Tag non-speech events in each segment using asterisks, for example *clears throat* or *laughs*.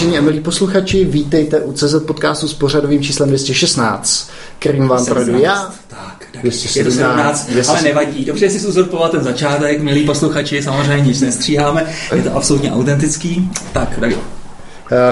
Vážení a milí posluchači, vítejte u CZ podcastu s pořadovým číslem 216, kterým vám projedu já. Tak, tak. Je to 17, ale nevadí. Dobře si uzurpoval ten začátek, milí posluchači, samozřejmě nic nestříháme, je to absolutně autentický. Tak, tak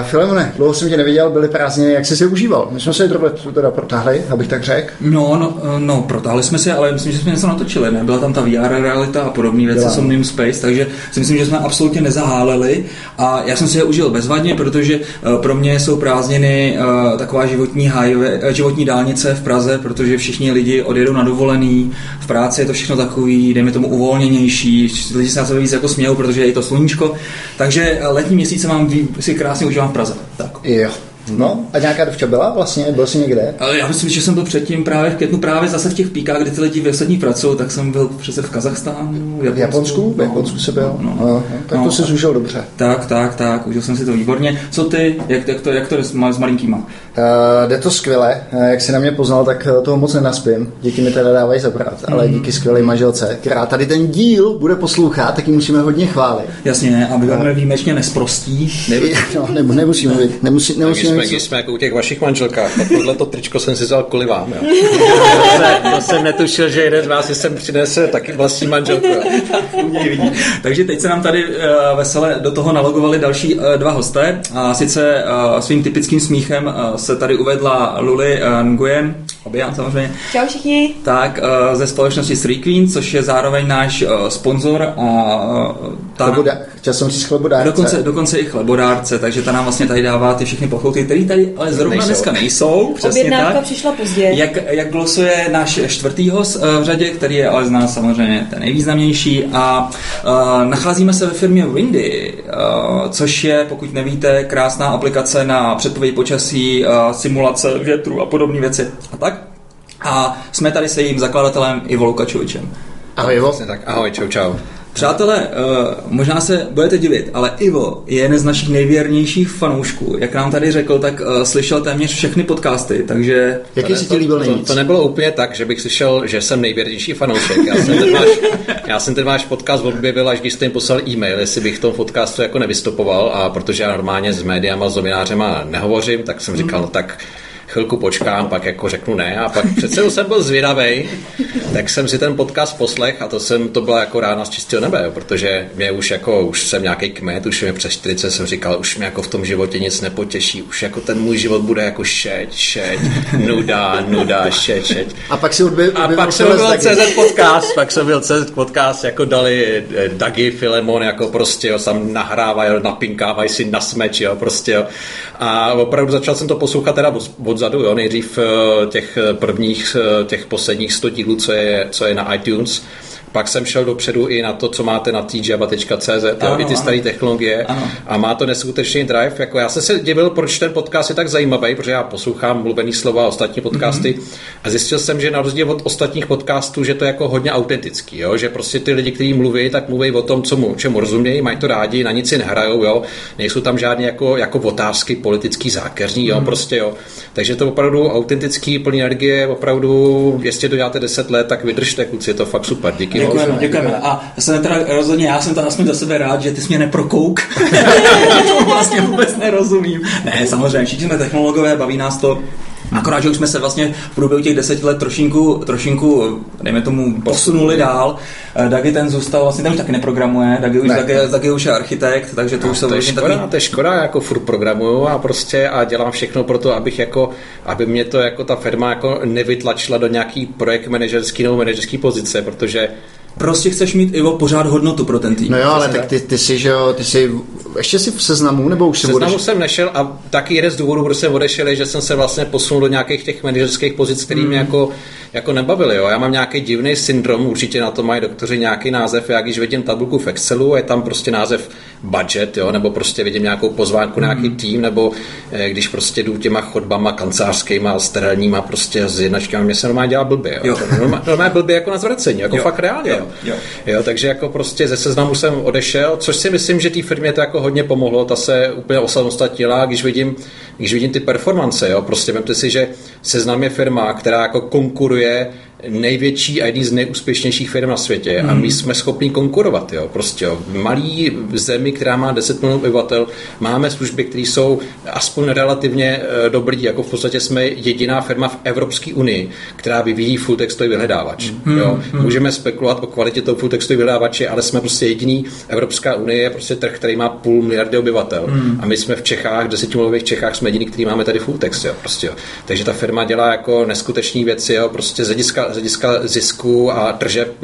Filemone, dlouho jsem tě neviděl, byly prázdniny, jak jsi si užíval? My jsme se trochu teda protáhli, abych tak řekl. No, no, eh, no, protáhli jsme se, ale myslím, že jsme něco natočili, ne? Byla tam ta VR realita a podobné věci, Byla. Somnium Space, takže si myslím, že jsme absolutně nezaháleli a já jsem si je užil bezvadně, protože uh, pro mě jsou prázdniny taková životní highway, životní dálnice v Praze, protože všichni lidi odjedou na dovolený, v práci je to všechno takový, dejme tomu uvolněnější, lidi se na sebe víc jako smějou, protože je to sluníčko, takže letní měsíce mám si krásně užívám v Praze. Tak. Jo. No, a nějaká dovča byla vlastně? Byl jsi někde? Ale já myslím, že jsem byl předtím právě v květnu, právě zase v těch píkách, kdy ty lidi vysadní pracují, tak jsem byl přece v Kazachstánu, v Japonsku. V Japonsku, v Japonsku se byl? No, no, no, tak no, to si zužil dobře. Tak, tak, tak, užil jsem si to výborně. Co ty, jak, jak to, jak to s, s malinkýma? Uh, jde to skvěle, uh, jak jsi na mě poznal, tak uh, toho moc nenaspím. Díky mi teda dávají zabrat, mm. ale mhm. díky skvělé manželce, která tady ten díl bude poslouchat, tak ji musíme hodně chválit. Jasně, aby budeme výjimečně nesprostí. *laughs* no, ne, nemusíme nemusí, nemusíme jsme, jsme jako u těch vašich manželkách, tak tohle to tričko jsem si vzal kvůli vám. Jo. to jsem netušil, že jeden z vás si sem přinese taky vlastní manželku. *laughs* Takže teď se nám tady uh, vesele do toho nalogovali další uh, dva hosté. A sice uh, svým typickým smíchem uh, se tady uvedla Luli uh, Nguyen, obě samozřejmě. Čau všichni. Tak uh, ze společnosti Three Queen, což je zároveň náš uh, sponzor a uh, ta Chlebodá, chtěl jsem říct chlebodárce. Dokonce, dokonce i chlebodárce, takže ta nám vlastně tady dává ty všechny pochouty, které tady ale zrovna nejsou. dneska nejsou. Přesně Objednávka tak. přišla pozdě. Jak, jak glosuje náš čtvrtý host v řadě, který je ale z nás samozřejmě ten nejvýznamnější a uh, nacházíme se ve firmě Windy, uh, což je, pokud nevíte, krásná aplikace na předpověď počasí, uh, simulace větru a podobné věci a tak. A jsme tady se jejím zakladatelem Ivo Lukačovičem. Ahoj Ivo. Tak ahoj, čau čau. Přátelé, uh, možná se budete divit, ale Ivo je jeden z našich nejvěrnějších fanoušků. Jak nám tady řekl, tak uh, slyšel téměř všechny podcasty, takže... Jaký si ti líbil nejvíc? To, to nebylo úplně tak, že bych slyšel, že jsem nejvěrnější fanoušek. Já jsem ten váš, já jsem ten váš podcast objevil, až když jste jim poslal e-mail, jestli bych v tom podcastu jako nevystupoval a protože já normálně s médiama, s novinářema nehovořím, tak jsem říkal, no tak chvilku počkám, pak jako řeknu ne a pak přece jsem byl zvědavý, tak jsem si ten podcast poslech a to jsem, to byla jako rána z čistého nebe, jo, protože mě už jako, už jsem nějaký kmet, už mě přes 40 jsem říkal, už mě jako v tom životě nic nepotěší, už jako ten můj život bude jako šeť, šeť, nuda, nuda, šeť, šeť. A pak si odbyl, A pak jsem byl CZ podcast, pak jsem byl CZ podcast, jako dali eh, Dagi, Filemon, jako prostě, jo, tam nahrávají, napinkávají si na smeč, jo, prostě, jo. A opravdu začal jsem to poslouchat teda od odzadu, jo, nejdřív eh, těch prvních, eh, těch posledních 100 dílů, co je, co je na iTunes, pak jsem šel dopředu i na to, co máte na tjava.cz, i ty staré technologie ano. a má to neskutečný drive. Jako já jsem se divil, proč ten podcast je tak zajímavý, protože já poslouchám mluvený slova a ostatní podcasty mm-hmm. a zjistil jsem, že na rozdíl od ostatních podcastů, že to je jako hodně autentický, jo? že prostě ty lidi, kteří mluví, tak mluví o tom, co mu, čemu rozumějí, mají to rádi, na nic si nehrajou, jo? nejsou tam žádné jako, jako otázky politický zákeřní, jo? Mm-hmm. prostě jo. Takže to opravdu autentický, plný energie, opravdu, jestli to děláte 10 let, tak vydržte, kluci, je to fakt super. Díky Děkujeme, děkujeme. A já jsem teda rozhodně, já jsem to aspoň za sebe rád, že ty jsi mě neprokouk. *laughs* to vlastně vůbec nerozumím. Ne, samozřejmě, všichni jsme technologové, baví nás to. Akorát, že už jsme se vlastně v průběhu těch deseti let trošinku, trošinku, dejme tomu, posunuli dál. Eh, Dagi ten zůstal, vlastně ten už taky neprogramuje, Dagi už, ne. Dagi, Dagi už je architekt, takže to no, už se to je škoda, takový... to je škoda, jako furt programuju a prostě a dělám všechno pro to, abych jako, aby mě to jako ta firma jako nevytlačila do nějaký projekt manažerský nebo manažerský pozice, protože prostě chceš mít Ivo pořád hodnotu pro ten tým. No jo, ale tak ty, ty jsi, že jo, ty jsi, ještě si v seznamu, nebo už jsem seznamu odešel? jsem nešel a taky jeden z důvodů, proč jsem odešel, je, že jsem se vlastně posunul do nějakých těch manažerských pozic, které mm. mě jako, jako nebavily. Jo. Já mám nějaký divný syndrom, určitě na to mají doktoři nějaký název, já když vidím tabulku v Excelu, je tam prostě název budget, jo, nebo prostě vidím nějakou pozvánku, mm. nějaký tým, nebo eh, když prostě jdu těma chodbama kancelářskýma, sterilníma, prostě s jednačkami, mě se normálně dělá blbě. Jo. jo. Normálně, normálně blbě jako na zvracení, jako jo. fakt reálně. Jo. Jo. jo. takže jako prostě ze seznamu jsem odešel, což si myslím, že té firmě to jako hodně pomohlo, ta se úplně osamostatnila, když vidím, když vidím ty performance, jo, prostě vemte si, že seznam je firma, která jako konkuruje největší a jedný z nejúspěšnějších firm na světě mm. a my jsme schopni konkurovat. Jo, prostě jo. Malý zemi, která má 10 milionů obyvatel, máme služby, které jsou aspoň relativně uh, dobrý, jako v podstatě jsme jediná firma v Evropské unii, která vyvíjí full textový vyhledávač. Mm. Jo. Mm. Můžeme spekulovat o kvalitě toho full textový vyhledávače, ale jsme prostě jediný, Evropská unie je prostě trh, který má půl miliardy obyvatel mm. a my jsme v Čechách, desetimulových Čechách jsme jediný, který máme tady full text. Jo, prostě, jo. Takže ta firma dělá jako neskutečné věci, jo, prostě z hlediska, z hlediska zisku a tržeb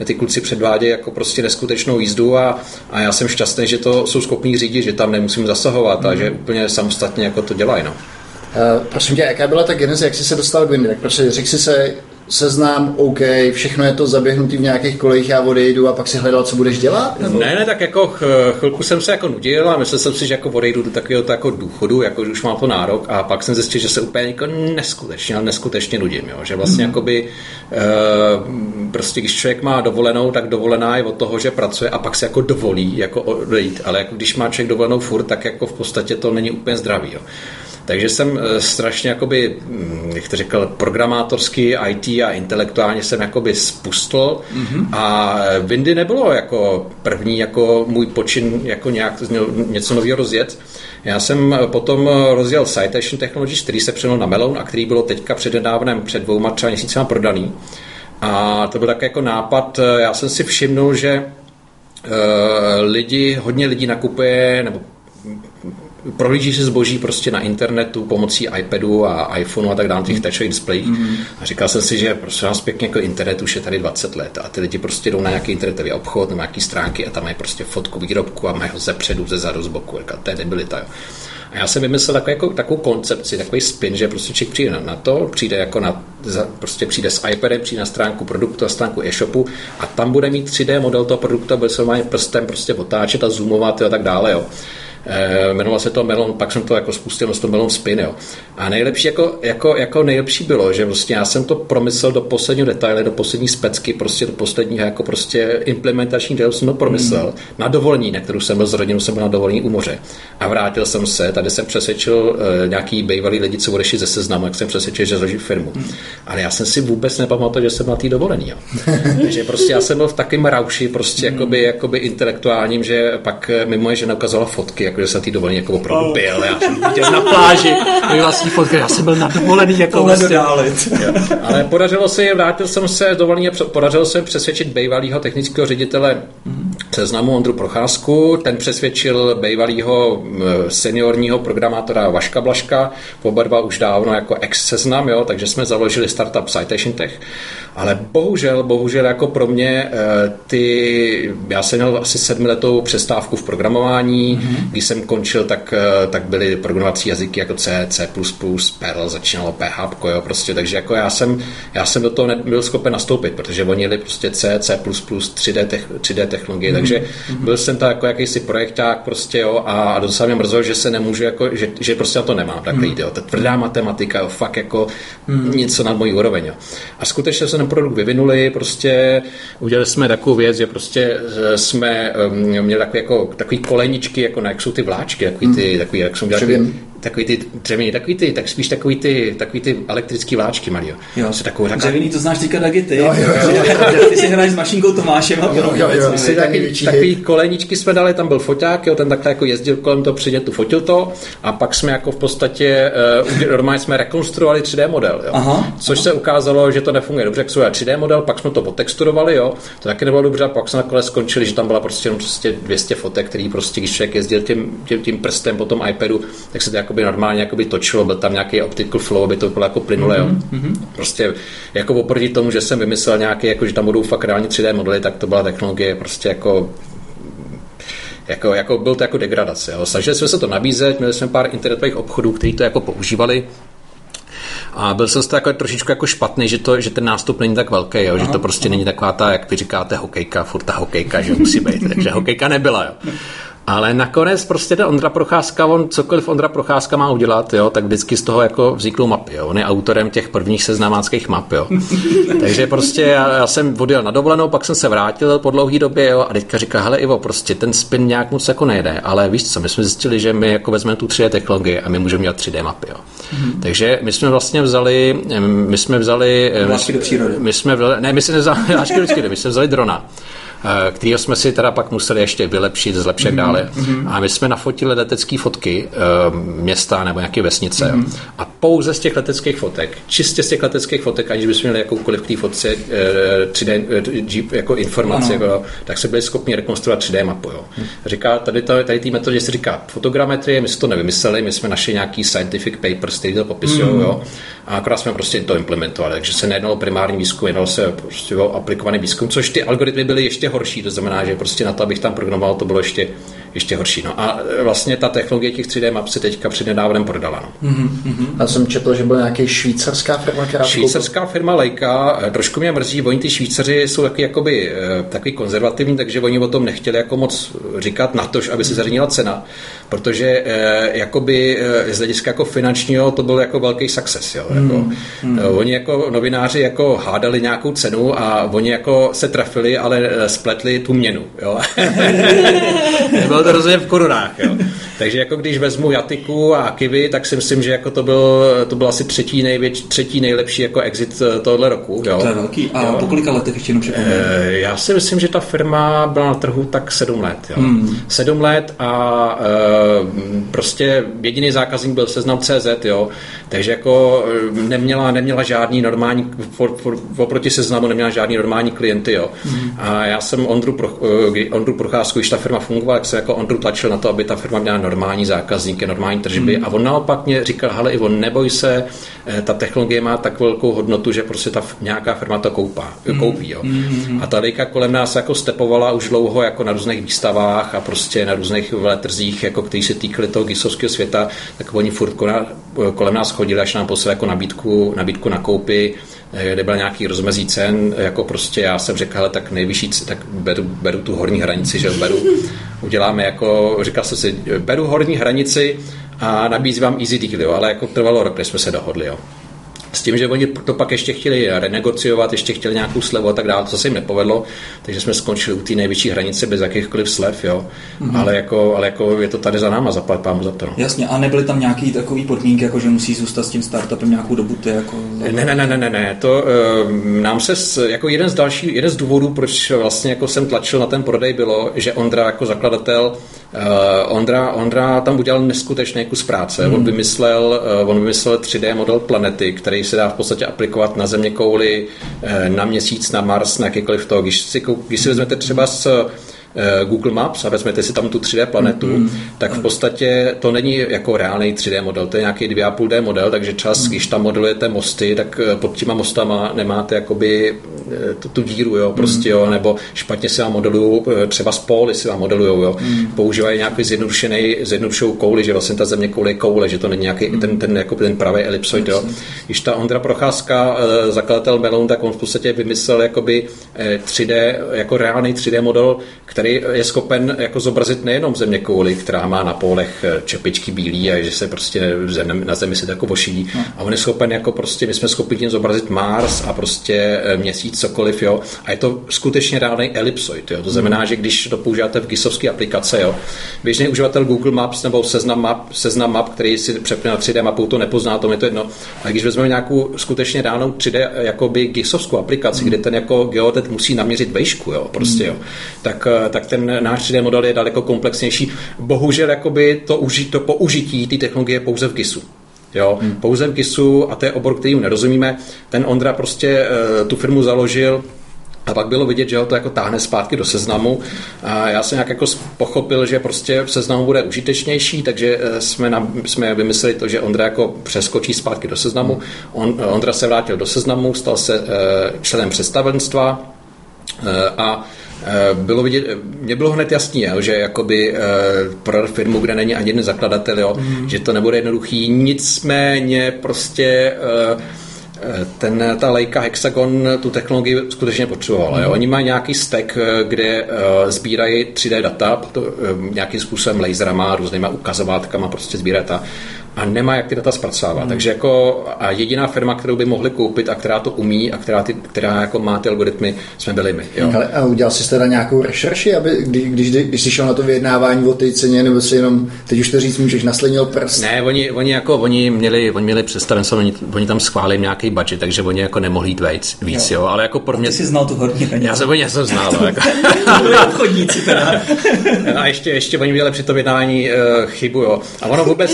e, ty kluci předvádějí jako prostě neskutečnou jízdu a, a já jsem šťastný, že to jsou schopní řídit, že tam nemusím zasahovat mm. a že úplně samostatně jako to dělají. No. Uh, prosím tě, jaká byla ta geneze, jak jsi se dostal k Windy? Tak prostě řekl jsi se, seznám, OK, všechno je to zaběhnutý v nějakých kolejích, já odejdu a pak si hledal, co budeš dělat? Nebo? Ne, ne, tak jako chvilku jsem se jako nudil a myslel jsem si, že jako odejdu do takového jako důchodu, jako už mám to nárok a pak jsem zjistil, že se úplně jako neskutečně, ale neskutečně nudím, jo? že vlastně mm. jakoby uh, prostě když člověk má dovolenou, tak dovolená je od toho, že pracuje a pak se jako dovolí jako odejít, ale jako když má člověk dovolenou furt, tak jako v podstatě to není úplně zdravý. Jo? Takže jsem eh, strašně, jakoby, hm, jak to řekl, programátorský IT a intelektuálně jsem jakoby spustl mm-hmm. a Windy nebylo jako první jako můj počin jako nějak něco nového rozjet. Já jsem potom rozjel Citation Technologies, který se přenul na Melon a který bylo teďka přednedávnem před dvouma třeba měsícima prodaný. A to byl tak jako nápad, já jsem si všimnul, že lidi, hodně lidí nakupuje, nebo prohlíží se zboží prostě na internetu pomocí iPadu a iPhoneu a tak dále, těch touchových displejích. Mm. A říkal jsem si, že prostě nás pěkně jako internet už je tady 20 let a ty lidi prostě jdou na nějaký internetový obchod, na nějaký stránky a tam mají prostě fotku výrobku a mají ho ze předu, ze zadu, z boku. Říkal, to je debilita. Jo. A já jsem vymyslel takovou, jako, takovou koncepci, takový spin, že prostě člověk přijde na, na to, přijde jako na, prostě přijde s iPadem, přijde na stránku produktu a stránku e-shopu a tam bude mít 3D model toho produktu a bude se prstem prostě otáčet a zoomovat a tak dále. Jo. Eh, jmenoval se to Melon, pak jsem to jako spustil, to Melon Spin, jo. A nejlepší, jako, jako, jako nejlepší bylo, že vlastně já jsem to promyslel do posledního detaile, do poslední specky, prostě do posledního jako prostě implementační detail jsem to promyslel mm. na dovolení, na kterou jsem byl s rodinou, jsem byl na dovolení u moře. A vrátil jsem se, tady jsem přesvědčil uh, nějaký bývalý lidi, co odešli ze seznamu, jak jsem přesvědčil, že založí firmu. Mm. Ale já jsem si vůbec nepamatoval, že jsem na té dovolení. Jo. *laughs* Takže prostě já jsem byl v takovém rauši, prostě mm. jakoby, jakoby intelektuálním, že pak mi moje žena ukazovala fotky, jako že jsem na té dovolené jako opravdu oh. byl. Já jsem viděl *laughs* na pláži můj vlastní fotky, já jsem byl na dovolený jako vlastně. Ale podařilo se, vrátil jsem se z dovolený, podařilo se přesvědčit bývalého technického ředitele mm-hmm. Seznamu Ondru Procházku, ten přesvědčil bývalého seniorního programátora Vaška Blaška, oba dva už dávno jako ex-seznam, jo, takže jsme založili startup Citation Tech. Ale bohužel, bohužel jako pro mě eh, ty, já jsem měl asi sedmiletou přestávku v programování, mm-hmm. když jsem končil, tak, eh, tak byly programovací jazyky jako C, C++, Perl, začínalo PHP, jo, prostě, takže jako já jsem, já jsem do toho nebyl schopen nastoupit, protože oni jeli prostě C, C++, 3D, tech, 3D technologie, mm-hmm. Takže mm-hmm. byl jsem to jako jakýsi projekták prostě, jo, a docela mě mrzelo, že se nemůžu, jako, že, že prostě na to nemám takhle mm-hmm. jo, ta tvrdá matematika, jo, fakt jako mm-hmm. něco nad mojí úroveň, jo. A skutečně jsem ten produkt vyvinuli, prostě udělali jsme takovou věc, že prostě eh, jsme um, měli takový, jako, takový koleničky, jako na, jak jsou ty vláčky, takový ty, takový, jak jsem dělal, takový ty dřevěný, takový ty, tak spíš takový ty, takový ty elektrický vláčky, Mario. Jo. Co takovou, taková... Dřevěný, to znáš teďka Dagity. Jo, jo, jo, jo. Ty si hraješ s mašinkou Tomášem. Jo, jo, jo, jo, jo. Takový, takový koleničky jsme dali, tam byl foťák, jo, ten takhle jako jezdil kolem toho předmětu, fotil to a pak jsme jako v podstatě, uh, normálně jsme rekonstruovali 3D model, jo. Aha, což aha. se ukázalo, že to nefunguje dobře, jak 3D model, pak jsme to potexturovali, jo, to taky nebylo dobře, a pak jsme nakonec skončili, že tam byla prostě jenom prostě 200 fotek, který prostě, když člověk jezdil tím, tím, tím prstem po tom iPadu, tak se to jakoby normálně jakoby točilo, byl tam nějaký optical flow, aby to bylo jako plynulé. Mm-hmm. Prostě jako oproti tomu, že jsem vymyslel nějaký, jako, že tam budou fakt reálně 3D modely, tak to byla technologie prostě jako jako, jako byl to jako degradace. Jo. Snažili jsme se to nabízet, měli jsme pár internetových obchodů, kteří to jako používali, a byl jsem z toho jako trošičku jako špatný, že, to, že ten nástup není tak velký, jo, že to prostě není taková ta, jak vy říkáte, hokejka, furt ta hokejka, že musí být. Takže hokejka nebyla. Jo. Ale nakonec prostě ten Ondra Procházka, on cokoliv Ondra Procházka má udělat, jo, tak vždycky z toho jako vzniknou mapy. Jo. On je autorem těch prvních seznamáckých map. Jo. *laughs* Takže prostě já, já, jsem odjel na dovolenou, pak jsem se vrátil po dlouhé době jo, a teďka říká, hele Ivo, prostě ten spin nějak moc jako nejde, ale víš co, my jsme zjistili, že my jako vezmeme tu 3D technologii a my můžeme dělat 3D mapy. Jo. Mm-hmm. Takže my jsme vlastně vzali, my jsme vzali, my, do přírody. my jsme vzali, ne, my jsme nevzali, *laughs* my jsme vzali drona Eh, kterého jsme si teda pak museli ještě vylepšit, zlepšit mm-hmm. dále. Mm-hmm. A my jsme nafotili letecké fotky eh, města nebo nějaké vesnice. Mm-hmm. A pouze z těch leteckých fotek, čistě z těch leteckých fotek, aniž bychom měli jakoukoliv k té fotce 3D eh, jako informace, jako, tak se byli schopni rekonstruovat 3D mapu. Jo. Říká, tady, tady, tady té metodě se říká fotogrametrie, my jsme to nevymysleli, my jsme našli nějaký scientific papers, který to popisují, mm. jo. A akorát jsme prostě to implementovali. Takže se nejednalo primární výzkum, jednalo se prostě o aplikovaný výzkum, což ty algoritmy byly ještě horší, to znamená, že prostě na to, abych tam programoval, to bylo ještě, ještě horší. No a vlastně ta technologie těch 3D map se teďka nedávnem prodala. No. Mm-hmm. Já jsem četl, že byla nějaký švýcarská firma, která Švýcarská firma Leica, eh, trošku mě mrzí, oni ty Švýcaři jsou taky, jakoby, eh, takový konzervativní, takže oni o tom nechtěli jako moc říkat na to, aby se zařadila cena, protože jakoby z hlediska jako finančního to byl jako velký success. Jo, jako, mm. Mm. Oni jako novináři jako hádali nějakou cenu a oni jako se trafili, ale spletli tu měnu. Jo. *laughs* To rozhodně v korunách. Jo. Takže jako když vezmu Jatiku a Kivy, tak si myslím, že jako to byl, to byl asi třetí, nejvěč, třetí nejlepší jako exit eh, tohohle roku. Jo. To je velký. A jo. po kolika letech ještě jenom e, Já si myslím, že ta firma byla na trhu tak sedm let. Jo. Hmm. Sedm let a e, prostě jediný zákazník byl seznam CZ, jo. takže jako neměla, neměla žádný normální, oproti seznamu neměla žádný normální klienty. Jo. Hmm. A já jsem Ondru, Pro, Ondru Procházku, když ta firma fungovala, jak se jako Ondru tlačil na to, aby ta firma měla normální zákazníky, normální tržby. Hmm. A on naopak mě říkal, hele Ivo, neboj se, eh, ta technologie má tak velkou hodnotu, že prostě ta nějaká firma to koupá, hmm. koupí. Jo. Hmm. A ta lejka kolem nás jako stepovala už dlouho jako na různých výstavách a prostě na různých veletrzích, jako který se týkali toho gisovského světa, tak oni furt kolem nás chodili, až nám poslali jako nabídku, nabídku na koupy Eh, kde byl nějaký rozmezí cen, jako prostě já jsem řekl, hele, tak nejvyšší, tak beru, beru tu horní hranici, že beru, uděláme jako, říkal jsem si, beru horní hranici a nabízím vám easy deal, jo, ale jako trvalo rok, než jsme se dohodli, jo. S tím, že oni to pak ještě chtěli renegociovat, ještě chtěli nějakou slevu a tak dále, to se jim nepovedlo, takže jsme skončili u té největší hranice bez jakýchkoliv slev, jo. Mm-hmm. Ale, jako, ale jako je to tady za náma, zaplat pámu za to. No. Jasně, a nebyly tam nějaký takový podmínky, jako že musí zůstat s tím startupem nějakou dobu, ty jako... Ne, ne, ne, ne, ne, ne. to uh, nám se, jako jeden z dalších, jeden z důvodů, proč vlastně jako jsem tlačil na ten prodej, bylo, že Ondra jako zakladatel Uh, Ondra, Ondra tam udělal neskutečný kus práce. Hmm. On, vymyslel, uh, on vymyslel 3D model planety, který se dá v podstatě aplikovat na země kouly, uh, na měsíc, na Mars, na jakýkoliv to. Když si, když si vezmete třeba s Eh, Google Maps a vezmete si tam tu 3D planetu, mm-hmm. tak v podstatě to není jako reálný 3D model, to je nějaký 2,5D model, takže čas, mm-hmm. když tam modelujete mosty, tak eh, pod těma mostama nemáte jakoby eh, tu, tu díru, jo, prostě, jo, nebo špatně si vám modelují, třeba spoly si vám modelují, jo. Mm-hmm. Používají nějaký zjednodušený, zjednodušenou kouli, že vlastně ta země koule je koule, že to není nějaký mm-hmm. ten, ten, jako ten pravý elipsoid, jo. Když ta Ondra Procházka, zakladatel Melon, tak on v podstatě vymyslel jakoby 3D, jako reálný 3D model, který který je schopen jako zobrazit nejenom země kouli, která má na polech eh, čepičky bílý a že se prostě na zemi se jako voší. No. A on je schopen jako prostě, my jsme schopni tím zobrazit Mars a prostě eh, měsíc, cokoliv, jo. A je to skutečně reálný elipsoid, jo. To znamená, hmm. že když to používáte v GISovské aplikace, jo, běžný uživatel Google Maps nebo seznam map, seznam map který si přepne na 3D mapu, to nepozná, to je to jedno. A když vezmeme nějakou skutečně reálnou 3D jakoby GISovskou aplikaci, hmm. kde ten jako geodet musí naměřit vejšku, jo, prostě, jo, tak eh, tak ten náš 3D model je daleko komplexnější. Bohužel jakoby to, uži, to použití té technologie je pouze v GISu. Jo, hmm. pouze v GISu a to je obor, který nerozumíme. Ten Ondra prostě uh, tu firmu založil a pak bylo vidět, že ho to jako táhne zpátky do seznamu. A já jsem nějak jako pochopil, že prostě v seznamu bude užitečnější, takže eh, jsme, na, jsme vymysleli to, že Ondra jako přeskočí zpátky do seznamu. On, Ondra se vrátil do seznamu, stal se uh, členem představenstva a Eh, bylo vidět, mě bylo hned jasný, jo, že jakoby eh, pro firmu, kde není ani jeden zakladatel, jo, mm. že to nebude jednoduchý, nicméně prostě ten, ta Leica Hexagon tu technologii skutečně potřebovala. Mm. Oni mají nějaký stack, kde uh, sbírají 3D data, to, um, nějakým způsobem laserama, různýma ukazovátkama prostě sbírají data a nemá jak ty data zpracovat. Hmm. Takže jako a jediná firma, kterou by mohli koupit a která to umí a která, ty, která jako má ty algoritmy, jsme byli my. Jo. Ale a udělal jsi teda nějakou rešerši, aby, když, když, když jsi šel na to vyjednávání o té ceně, nebo si jenom, teď už to říct můžeš, naslenil prst? Ne, oni, oni jako, oni měli, oni měli představen, oni, oni tam schválili nějaký budget, takže oni jako nemohli jít víc, víc jo. jo. ale jako pro mě... Ty jsi znal tu horní hranici. Já jsem, oni, já jsem znal, *laughs* no, jako. byli obchodníci teda. a ještě, ještě oni měli při tom jednání uh, chybu, jo. A ono vůbec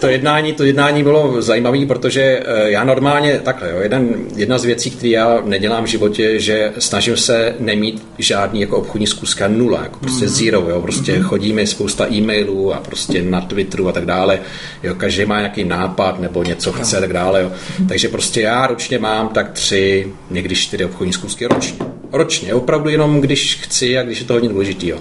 to, jednání to jednání bylo zajímavé, protože eh, já normálně, takhle, jo, jeden, jedna z věcí, které já nedělám v životě, že snažím se nemít žádný jako obchodní zkuska nula, jako prostě mm-hmm. zero, jo, prostě mm-hmm. chodíme spousta e-mailů a prostě na Twitteru a tak dále, jo, každý má nějaký nápad nebo něco chce a tak dále, jo. Mm-hmm. takže prostě já ročně mám tak tři, někdy čtyři obchodní zkusky ročně. Ročně, opravdu jenom když chci a když je to hodně důležitý, jo.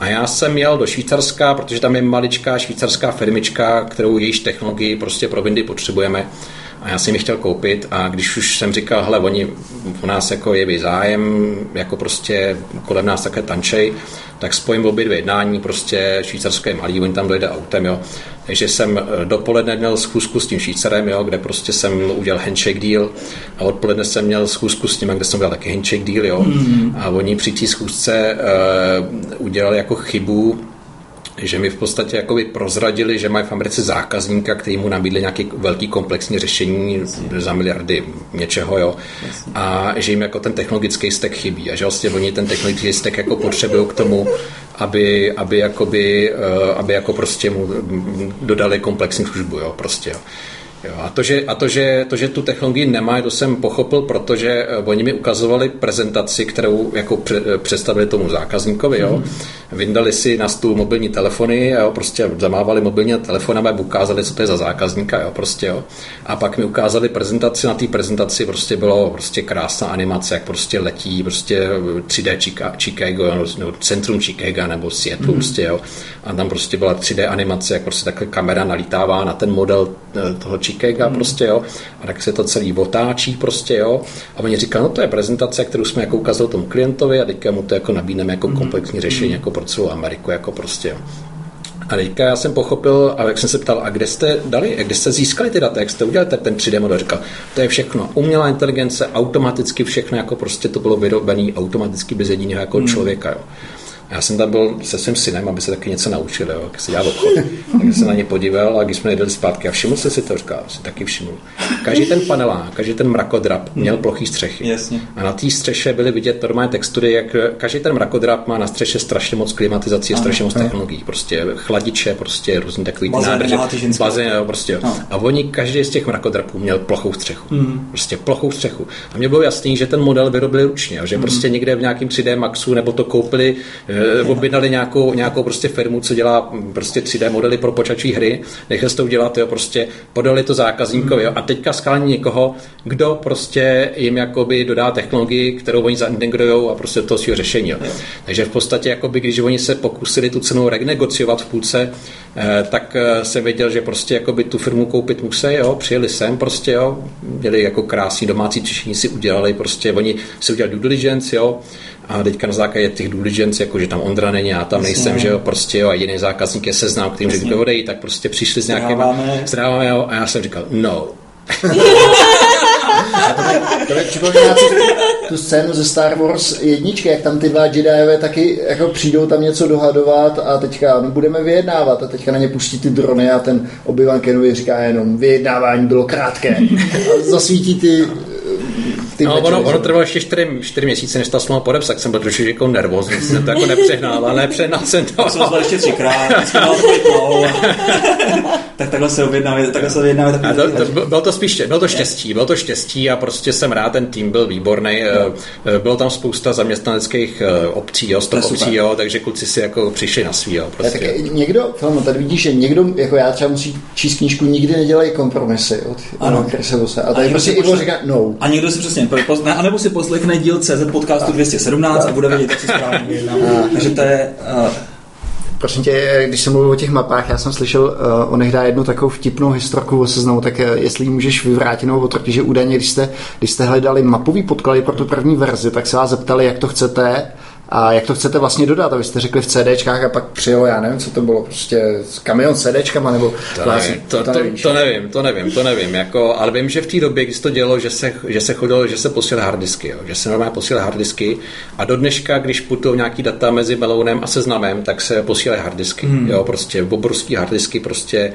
A já jsem jel do Švýcarska, protože tam je maličká švýcarská firmička, kterou jejíž technologii prostě pro Windy potřebujeme. A já jsem ji chtěl koupit a když už jsem říkal, hele, oni u nás jako je zájem, jako prostě kolem nás také tančej, tak spojím obě dvě jednání, prostě švýcarské malý, oni tam dojde autem, jo. Takže jsem eh, dopoledne měl schůzku s tím Švýcarem, jo, kde prostě jsem udělal handshake deal a odpoledne jsem měl schůzku s tím, kde jsem udělal taky handshake deal, jo. Mm. A oni při té schůzce uh, udělali jako chybu, že mi v podstatě jakoby prozradili, že mají v Americe zákazníka, který mu nabídli nějaký velký komplexní řešení Jasně. za miliardy něčeho, jo. A že jim jako ten technologický stek chybí a že vlastně oni ten technologický stek jako potřebují k tomu, aby, aby, jakoby, eh, aby jako prostě mu dodali komplexní službu, jo, prostě, jo. Jo, a to, že, a to, že, to, že tu technologii nemá, to jsem pochopil, protože eh, oni mi ukazovali prezentaci, kterou jako eh, představili tomu zákazníkovi. Jo. Mm. Vyndali si na stůl mobilní telefony, jo, prostě zamávali mobilní telefony a ukázali, co to je za zákazníka. Jo, prostě, jo. A pak mi ukázali prezentaci, na té prezentaci prostě bylo prostě krásná animace, jak prostě letí prostě 3D Chicago, nebo centrum Chicago nebo Seattle, mm. prostě, jo. A tam prostě byla 3D animace, jak prostě takhle kamera nalítává na ten model eh, toho Chicago hmm. prostě, jo, a tak se to celý otáčí prostě, jo, a oni říkali, no to je prezentace, kterou jsme jako ukázali tomu klientovi a teďka mu to jako nabídneme jako hmm. komplexní řešení hmm. jako pro celou Ameriku, jako prostě, jo. A teďka já jsem pochopil, a jak jsem se ptal, a kde jste dali, kde jste získali ty data, jak jste udělali ten 3D model, říkal, to je všechno, umělá inteligence, automaticky všechno, jako prostě to bylo vyrobené automaticky bez jediného jako hmm. člověka, jo. Já jsem tam byl se svým synem, aby se taky něco naučil, jo, jak se dělá obchod. *laughs* tak jsem na ně podíval a když jsme jeli zpátky a všiml se si to, říkal, si taky všiml. Každý ten panelák, každý ten mrakodrap měl plochý střechy. Jasně. A na té střeše byly vidět normální textury, jak každý ten mrakodrap má na střeše strašně moc klimatizací, strašně moc technologií. Prostě chladiče, prostě různý takový nádrže, bazén, prostě. No. A oni, každý z těch mrakodrapů měl plochou střechu. Mm. Prostě plochou střechu. A mně bylo jasný, že ten model vyrobili ručně, že mm. prostě někde v nějakém 3D Maxu nebo to koupili Eh, objednali nějakou, nějakou prostě firmu, co dělá prostě 3D modely pro počačí hry, nechali to udělat, jo, prostě podali to zákazníkovi, jo, a teďka skální někoho, kdo prostě jim jakoby dodá technologii, kterou oni zaintegrují a prostě to svého řešení. Jo. Takže v podstatě, jakoby, když oni se pokusili tu cenu renegociovat v půlce, eh, tak eh, se věděl, že prostě jakoby tu firmu koupit musí, jo, přijeli sem prostě, jo, měli jako krásný domácí řešení si udělali, prostě oni si udělali due diligence, jo, a teďka na základě těch diligence, jako že tam Ondra není, já tam nejsem, že jo, prostě jo, a jiný zákazník je seznám, kterým řekl, odejít, tak prostě přišli s nějakým zdraváme, jo, a já jsem říkal, no. to mi připomíná tu, tu scénu ze Star Wars jedničky, jak tam ty dva Jediové taky jako přijdou tam něco dohadovat a teďka no, budeme vyjednávat a teďka na ně pustí ty drony a ten Obi-Wan Kenobi říká jenom vyjednávání bylo krátké. A zasvítí ty ty no, ono, ono trvalo ještě 4, 4 měsíce, než ta smlouva podepsat, tak jsem byl trošku jako nervózní, jsem to jako nepřehnal, ale nepřehnal jsem to. jsem zval ještě třikrát, *laughs* tak takhle se objednáme, takhle se objednáme. Tak to, to, bylo to spíš, bylo to štěstí, bylo to štěstí a prostě jsem rád, ten tým byl výborný, no. bylo tam spousta zaměstnaneckých eh, obcí, jo, stop obcí, jo, takže kluci si jako přišli na svý, jo, prostě. Tak někdo, Filmo, tady vidíš, že někdo, jako já třeba musí číst knížku, nikdy nedělají kompromisy od ano. A tady prostě Ivo říká no. A někdo si přesně ne, anebo si poslechne díl CZ podcastu 217 a bude vědět, jak se správně. Takže to je... Uh, Prosím tě, když jsem mluvil o těch mapách, já jsem slyšel uh, onehdá jednu takovou vtipnou historku o seznamu, tak uh, jestli ji můžeš vyvrátit nebo potvrdit, že údajně, když jste, když jste hledali mapový podklady pro tu první verzi, tak se vás zeptali, jak to chcete a jak to chcete vlastně dodat? A vy jste řekli v CDčkách a pak přijelo, já nevím, co to bylo, prostě kamion s CDčkama nebo... To, nevím, to, to, to, to, nevím, to nevím, to nevím, jako, ale vím, že v té době, kdy se to dělo, že se, že se chodilo, že se posílaly harddisky, jo, že se normálně posílaly harddisky a do dneška, když putují nějaký data mezi Melounem a seznamem, tak se posílají harddisky, hmm. jo, prostě obrovský harddisky, prostě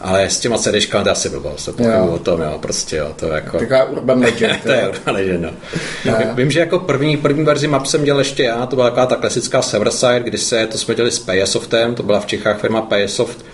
ale s těma CDčkama to asi to pochybuji o tom, jo, prostě jo, to jako... Taková urban legend. *laughs* to je urban legend, no. *laughs* Vím, že jako první, první verzi map jsem dělal ještě já, to byla taková ta klasická Severside, kdy se, to jsme dělali s Payasoftem, to byla v Čechách firma Payasoft,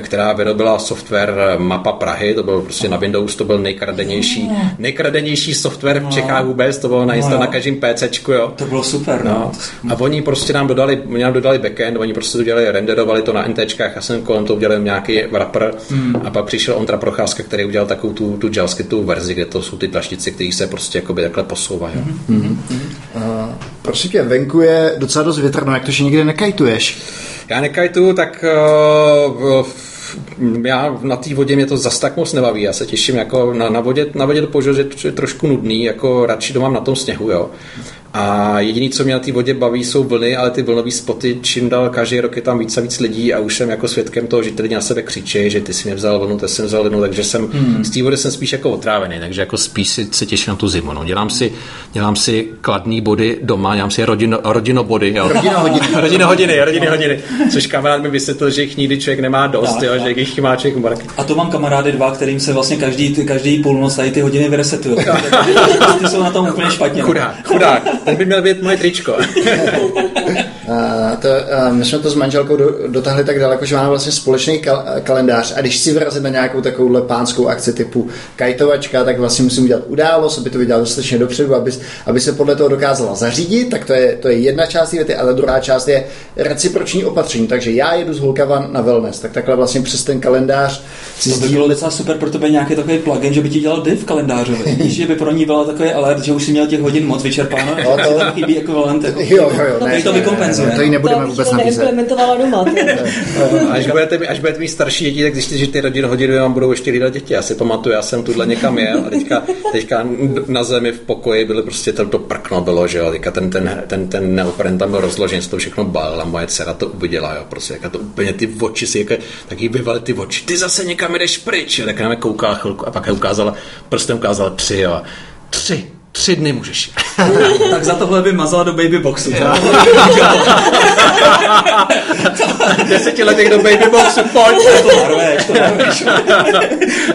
která vyrobila software Mapa Prahy, to byl prostě na Windows, to byl nejkradenější, nejkradenější software v no. Čechách vůbec, to bylo na, no, na každém PCčku, jo. To bylo super, no. no. A oni prostě nám dodali, oni nám dodali backend, oni prostě to dělali, renderovali to na NTčkách, já jsem kolem toho udělal nějaký wrapper hmm. a pak přišel Ondra Procházka, který udělal takovou tu, tu JavaScriptovou verzi, kde to jsou ty tlačnice, které se prostě jakoby takhle posouvají. Hmm. Hmm. Uh, prosím tě, venku je docela dost větrno, jak to, že nikdy nekajtuješ? Já nekajtu, tak uh, já na té vodě mě to zas tak moc nebaví. Já se těším jako na, na vodě, na vodě to požil, že je trošku nudný, jako radši doma na tom sněhu, jo. A jediný, co mě na té vodě baví, jsou vlny, ale ty vlnové spoty, čím dál každý rok je tam víc a víc lidí a už jsem jako svědkem toho, že ty lidi na sebe křičí, že ty si mě vzal vlnu, ty jsem vzal vlnu, takže jsem hmm. z té vody jsem spíš jako otrávený, takže jako spíš si, se těším na tu zimu. No. Dělám, si, dělám si kladný body doma, dělám si rodino, rodino body, jo. Rodino hodiny. *laughs* rodino hodiny, rodiny hodiny. Což kamarád mi vysvětlil, že jich nikdy člověk nemá dost, tak, jo, tak. že jich má člověk mark. A to mám kamarády dva, kterým se vlastně každý, každý půlnoc tady ty hodiny vyresetují. *laughs* ty jsou na tom úplně špatně. Chudák, chudák. Ten by měl být moje tričko. *laughs* *laughs* to, a my jsme to s manželkou do, dotáhli tak daleko, že máme vlastně společný kal- kalendář a když si vyrazit na nějakou takovou pánskou akci typu kajtovačka, tak vlastně musím udělat událost, aby to viděl dostatečně dopředu, aby, aby se podle toho dokázala zařídit, tak to je, to je jedna část věty, ale druhá část je reciproční opatření, takže já jedu z Holkava na wellness, tak takhle vlastně přes ten kalendář si to by bylo docela super pro tebe nějaký takový plugin, že by ti dělal div kalendářový. *laughs* Víš, že by pro ní byla takový alert, že už si měl těch hodin moc vyčerpáno, no, to, chybí ekvivalent. Jo, jo, jo, ne, to vykompenzuje. To ji nebudeme to vůbec nabízet. neimplementovala doma. *laughs* až, budete, až budete mít starší děti, tak zjistíte, že ty rodin hodiny vám budou ještě hlídat děti. Já si pamatuju, já jsem tuhle někam jel a teďka, *laughs* teďka na zemi v pokoji bylo prostě to, to prkno bylo, že jo, teďka ten, ten, ten, ten neopren tam byl rozložen, to všechno bal a moje dcera to uviděla, jo, prostě, jak to úplně ty oči si, jak, taky vyvaly ty oči, ty zase někam jdeš pryč, jo, tak na mě koukala chvilku a pak je ukázala, prstem ukázala tři, jo, tři, tři dny můžeš. *laughs* tak za tohle by mazala do baby boxu. *laughs* Desetiletých do baby boxu, pojď. to narveš, to narveš.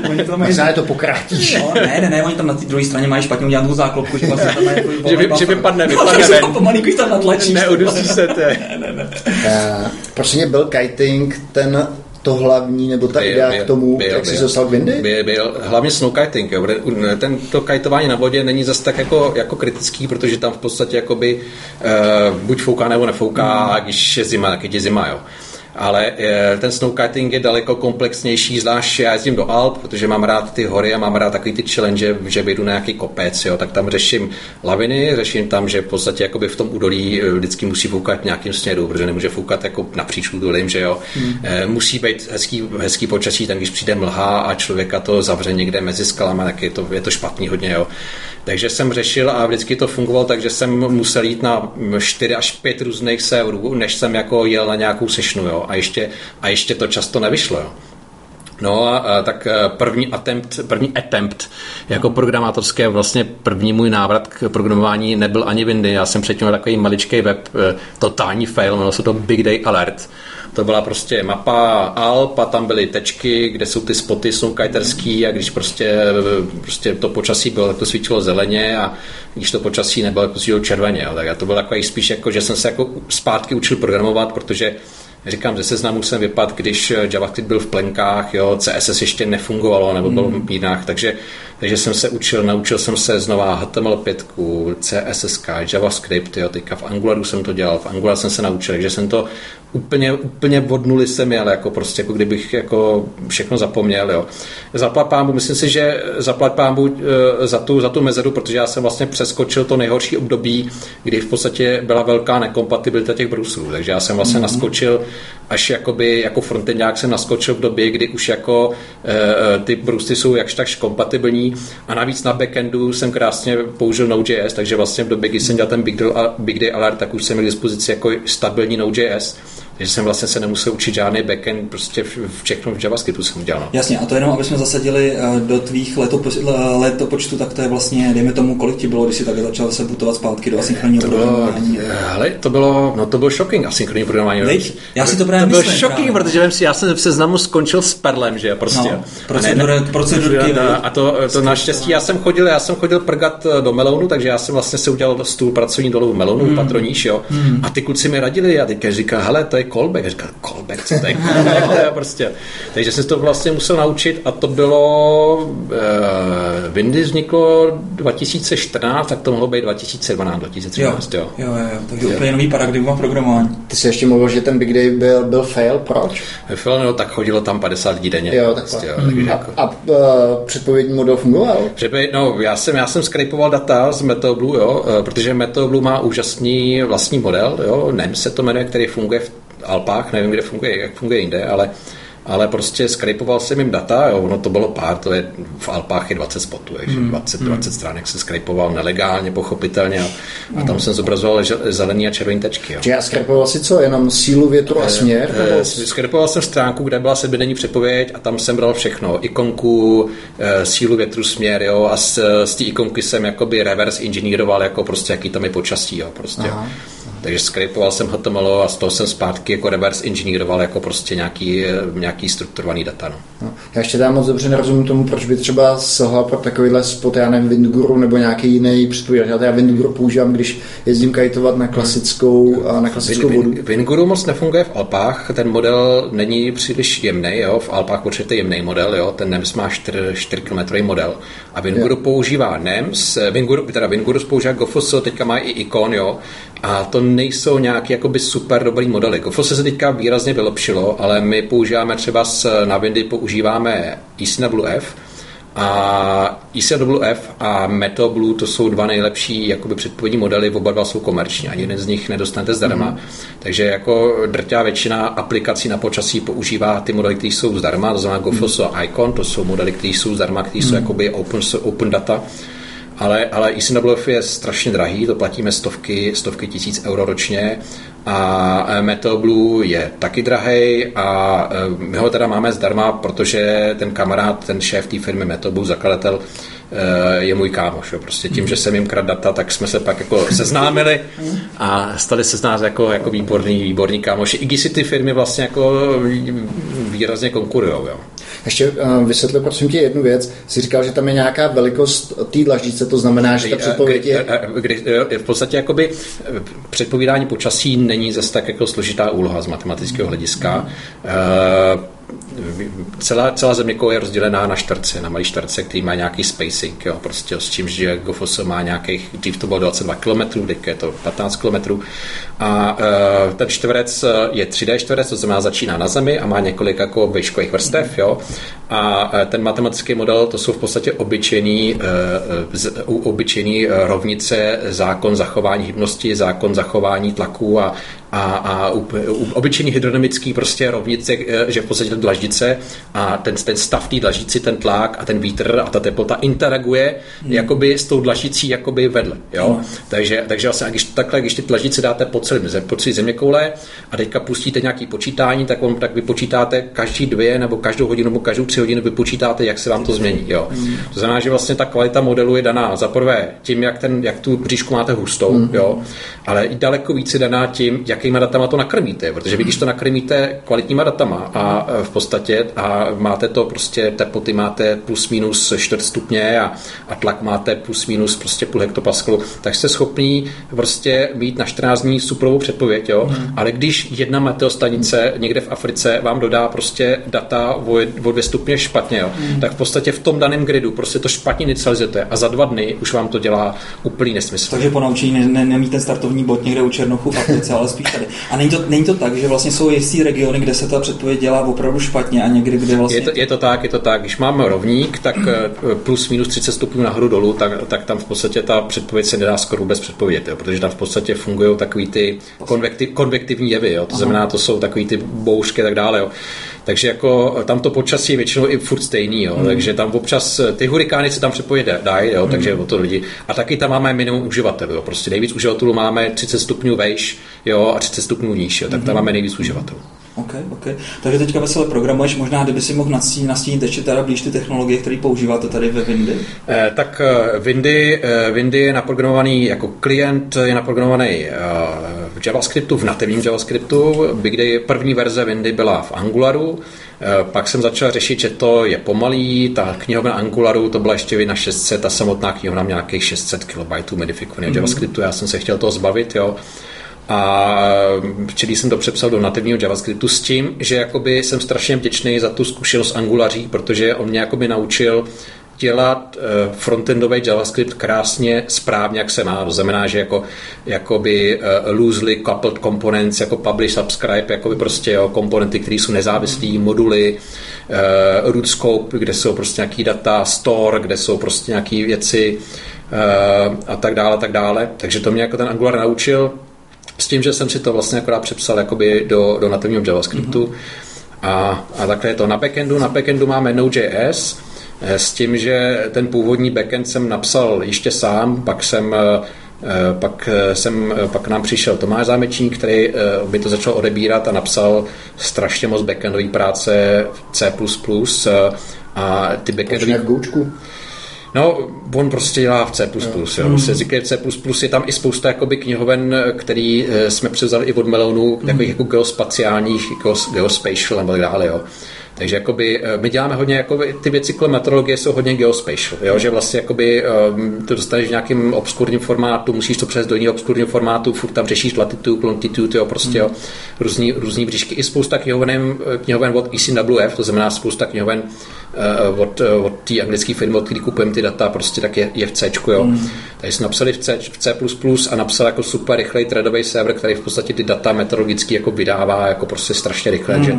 *laughs* oni to mají... Možná je to pokrátíš. No, ne, ne, ne, oni tam na té druhé straně mají špatně udělanou záklopku, že vlastně tam mají jako že, vy, že vypadne, vypadne ven. Pomalý, tam natlačíš. Neudusí se, to ne, ne, ne. Uh, prosím mě, byl kiting ten to hlavní, nebo ta byl, idea byl, k tomu, byl, jak byl, jsi dostal k Windy? Byl, byl, hlavně snowkiting. Jo. Ten, to kajtování na vodě není zase tak jako, jako kritický, protože tam v podstatě jakoby, uh, buď fouká nebo nefouká, hmm. a když je zima, tak je zima. Jo ale eh, ten snowkiting je daleko komplexnější, zvlášť já jezdím do Alp, protože mám rád ty hory a mám rád takový ty challenge, že vyjdu na nějaký kopec, jo, tak tam řeším laviny, řeším tam, že v podstatě jakoby v tom údolí eh, vždycky musí foukat nějakým směru, protože nemůže foukat jako napříč údolím, že jo. Hmm. E, musí být hezký, hezký počasí, tam když přijde mlha a člověka to zavře někde mezi skalama, tak je to, je to špatný hodně, jo. Takže jsem řešil a vždycky to fungovalo, takže jsem musel jít na 4 až 5 různých serverů, než jsem jako jel na nějakou sešnu, jo. A ještě, a ještě to často nevyšlo, jo. No a, tak e, první attempt, první attempt jako programátorské, vlastně první můj návrat k programování nebyl ani Windy. Já jsem předtím takový maličký web, e, totální fail, jmenovalo se to Big Day Alert to byla prostě mapa Alp a tam byly tečky, kde jsou ty spoty snowkiterský a když prostě, prostě to počasí bylo, tak to svítilo zeleně a když to počasí nebylo, tak to svítilo červeně. Tak to bylo takový spíš jako, že jsem se jako zpátky učil programovat, protože Říkám, že seznamu jsem vypad, když JavaScript byl v plenkách, jo, CSS ještě nefungovalo nebo byl v mínách, takže takže jsem se učil, naučil jsem se znova HTML5, CSS, JavaScript, jo, teďka v Angularu jsem to dělal, v Angular jsem se naučil, takže jsem to úplně, úplně od nuly jsem jel, jako prostě, jako kdybych jako všechno zapomněl, jo. Zaplat pámbu, myslím si, že zaplat pámbu e, za tu, za tu mezeru, protože já jsem vlastně přeskočil to nejhorší období, kdy v podstatě byla velká nekompatibilita těch bruslů, takže já jsem vlastně mm-hmm. naskočil až jakoby, jako frontendák jsem naskočil v době, kdy už jako e, ty brusty jsou jakž takž kompatibilní a navíc na backendu jsem krásně použil Node.js, takže vlastně v době, kdy jsem dělal ten Big Day, Big Alert, tak už jsem měl k dispozici jako stabilní Node.js že jsem vlastně se nemusel učit žádný backend, prostě všechno v JavaScriptu jsem udělal. No. Jasně, a to jenom, aby jsme zasadili eh, do tvých letopo, letopočtu, tak to je vlastně, dejme tomu, kolik ti bylo, když jsi takhle začal se putovat zpátky do asynchronního programování. Hele, to bylo, no to byl shocking, asynchronní programování. Lej, já si to právě To byl shocking, právě. protože si, já jsem v seznamu skončil s Perlem, že prostě. No, procedury, procedurky. A to, to naštěstí, já jsem chodil, já jsem chodil prgat do Melounu, takže já jsem vlastně se udělal stůl pracovní dolů v Melounu, hmm. patroníš, jo. Hmm. A ty kluci mi radili, a teď říkal, hele, to je callback. A říkal, callback, co to je callback, prostě. Takže jsem to vlastně musel naučit a to bylo, uh, Windows vzniklo 2014, tak to mohlo být 2012, 2013, jo. Jo, jo, jo, takže jo. úplně nový paradigma programování. Ty jsi ještě mluvil, že ten Big Day byl, byl fail, proč? Fail, no, tak chodilo tam 50 lidí denně. Jo, prostě, jo, takže a, jako... a uh, předpovědní model fungoval? Předpověd, no, já jsem, já jsem skrypoval data z MetaBlue, jo, protože MetaBlue má úžasný vlastní model, jo, NEM se to jmenuje, který funguje v Alpách, nevím, kde funguje, jak funguje jinde, ale ale prostě skrypoval jsem jim data, jo, ono to bylo pár, to je v Alpách je 20 spotů, takže hmm. 20, 20 hmm. stránek se skrypoval nelegálně, pochopitelně a, a tam jsem zobrazoval zelený a červený tečky. Jo. Já skrypoval si co, jenom sílu, větru a eh, směr? E, e, skrypoval jsem stránku, kde byla sebedenní předpověď a tam jsem bral všechno, ikonku, e, sílu, větru, směr, jo, a z, z té ikonky jsem jakoby reverse inženýroval, jako prostě jaký tam je počasí, jo, prostě. Aha. Takže skrypoval jsem HTML a z toho jsem zpátky jako reverse inženýroval jako prostě nějaký, nějaký strukturovaný data. No. No, já ještě tam moc dobře nerozumím tomu, proč by třeba sahla pro takovýhle spot, já nevím, Windguru nebo nějaký jiný předpověď. Já Windguru používám, když jezdím kajtovat na klasickou, na klasickou vodu. Windguru moc nefunguje v Alpách, ten model není příliš jemný, jo? v Alpách určitě jemný model, jo? ten NEMS má 4, 4 km model a Windguru používá NEMS, Windguru, teda Windguru používá GoFosil, teďka má i ikon, jo? a to nejsou nějaký jakoby super dobrý modely. Gofos se teďka výrazně vylepšilo, ale my používáme třeba s, na Windy používáme ECWF, a ECWF a MetaBlue to jsou dva nejlepší jakoby předpovědní modely, oba dva jsou komerční, ani jeden z nich nedostanete zdarma. Mm. Takže jako drtivá většina aplikací na počasí používá ty modely, které jsou zdarma, to znamená Gofos mm. a Icon, to jsou modely, které jsou zdarma, které mm. jsou jakoby open, open data ale, ale ECWF je strašně drahý, to platíme stovky, stovky tisíc euro ročně a Metal Blue je taky drahý a e, my ho teda máme zdarma, protože ten kamarád, ten šéf té firmy Metal Blue, zakladatel, e, je můj kámoš. Jo. Prostě tím, že jsem jim krát data, tak jsme se pak jako seznámili a stali se z nás jako, jako výborný, výborný kámoši. I když si ty firmy vlastně jako výrazně konkurují. Jo. Ještě uh, vysvětli prosím tě jednu věc. Jsi říkal, že tam je nějaká velikost té dlaždice, to znamená, že ta předpověď je... Kdy, v podstatě jakoby předpovídání počasí není zase tak jako složitá úloha z matematického hlediska. Mm. Uh, celá, celá země je rozdělená na čtverce, na malé čtverce, který má nějaký spacing, jo, prostě s tím, že GoFos má nějakých, dřív to bylo 22 km, teď je to 15 km a uh, ten čtverec e, je 3D čtverec, to znamená začíná na zemi a má několik jako výškových vrstev, jo, a uh, ten matematický model, to jsou v podstatě obyčejný, uh, obyčejný rovnice, zákon zachování hybnosti, zákon zachování tlaku a a, a obyčejný hydrodynamický prostě rovnice, že v podstatě dlaždice a ten, ten stav té dlaždici, ten tlak a ten vítr a ta teplota interaguje hmm. jakoby s tou dlaždicí jakoby vedle. Jo? Hmm. Takže, takže vlastně, když takhle, když ty dlaždice dáte po celém zem, po celé země koule a teďka pustíte nějaký počítání, tak, on, tak vypočítáte každý dvě nebo každou hodinu nebo každou tři hodiny vypočítáte, jak se vám to změní. Jo? Hmm. To znamená, že vlastně ta kvalita modelu je daná za prvé tím, jak, ten, jak tu bříšku máte hustou, hmm. jo? ale i daleko více daná tím, jak jakýma datama to nakrmíte, protože vy když to nakrmíte kvalitníma datama a v podstatě a máte to prostě teploty máte plus minus 4 stupně a, a tlak máte plus minus prostě půl hektopaskalu, tak jste schopný prostě mít na 14 dní superovou předpověď, jo? Hmm. ale když jedna meteostanice někde v Africe vám dodá prostě data o, o 2 stupně stupně špatně, jo, mm. tak v podstatě v tom daném gridu prostě to špatně inicializujete a za dva dny už vám to dělá úplný nesmysl. Takže po naučení ne, ne, nemít ten startovní bod někde u Černochu v aplice, ale spíš tady. A není to, není to tak, že vlastně jsou jistý regiony, kde se ta předpověď dělá opravdu špatně a někdy, kde vlastně... Je to, je to tak, je to tak. Když máme rovník, tak eh, plus minus 30 stupňů nahoru dolů, tak, tak tam v podstatě ta předpověď se nedá skoro vůbec předpovědět, jo, protože tam v podstatě fungují takový ty konvektiv, konvektivní jevy, jo, to znamená, to jsou takový ty bouřky a tak dále. Jo. Takže jako tam to počasí je většinou i furt stejný, jo. Hmm. takže tam občas ty hurikány se tam předpovědět dají, jo, hmm. takže o to lidi. A taky tam máme minimum uživatelů, jo. prostě nejvíc uživatelů máme 30 stupňů vejš jo, a 30 stupňů níž, jo. tak tam hmm. máme nejvíc uživatelů. OK, OK. Takže teďka vesele programuješ, možná kdyby si mohl nastínit, nastínit ještě teda blíž ty technologie, které používáte tady ve Windy? Eh, tak eh, Windy, eh, Windy je naprogramovaný jako klient, je naprogramovaný eh, v JavaScriptu, v nativním JavaScriptu, kdy první verze Windy byla v Angularu, eh, pak jsem začal řešit, že to je pomalý, ta knihovna Angularu to byla ještě na 600, ta samotná knihovna měla nějakých 600 KB modifikovaného mm-hmm. JavaScriptu, já jsem se chtěl toho zbavit, jo a včera jsem to přepsal do nativního JavaScriptu s tím, že jakoby jsem strašně vděčný za tu zkušenost Angulaří, protože on mě jakoby naučil dělat eh, frontendový JavaScript krásně, správně, jak se má. To znamená, že jako jakoby uh, loosely coupled components, jako publish, subscribe, jakoby prostě jo, komponenty, které jsou nezávislé, moduly, uh, root scope, kde jsou prostě nějaký data, store, kde jsou prostě nějaké věci a tak dále, tak dále. Takže to mě jako ten Angular naučil s tím, že jsem si to vlastně akorát přepsal jakoby do, do nativního JavaScriptu. Mm-hmm. A, a takhle je to na backendu. Na backendu máme Node.js eh, s tím, že ten původní backend jsem napsal ještě sám, pak jsem eh, eh, pak, jsem, pak nám přišel Tomáš Zámečník, který by to začal odebírat a napsal strašně moc backendové práce v C++ a ty backendové... No, on prostě dělá v C++, jo. jo. Mm. Prostě v C++ je tam i spousta jakoby knihoven, který eh, jsme převzali i od Melonu, mm. takových jako geospaciálních, geospatial nebo tak dále, jo. Takže jakoby, eh, my děláme hodně, jakoby, ty věci kolem meteorologie jsou hodně geospatial, jo? že vlastně jakoby, um, to dostaneš v nějakém obskurním formátu, musíš to přes do jiného obskurního formátu, furt tam řešíš latitud, longitude, jo, prostě jo, různý, různý bříšky. I spousta knihoven, knihoven od ECWF, to znamená spousta knihoven od, uh, od té anglické firmy, od které kupujeme ty data, prostě tak je, je v C. Jo. Mm. Takže jsme napsali v C, v C++ a napsal jako super rychlej threadový server, který v podstatě ty data meteorologicky jako vydává jako prostě strašně rychle, mm. že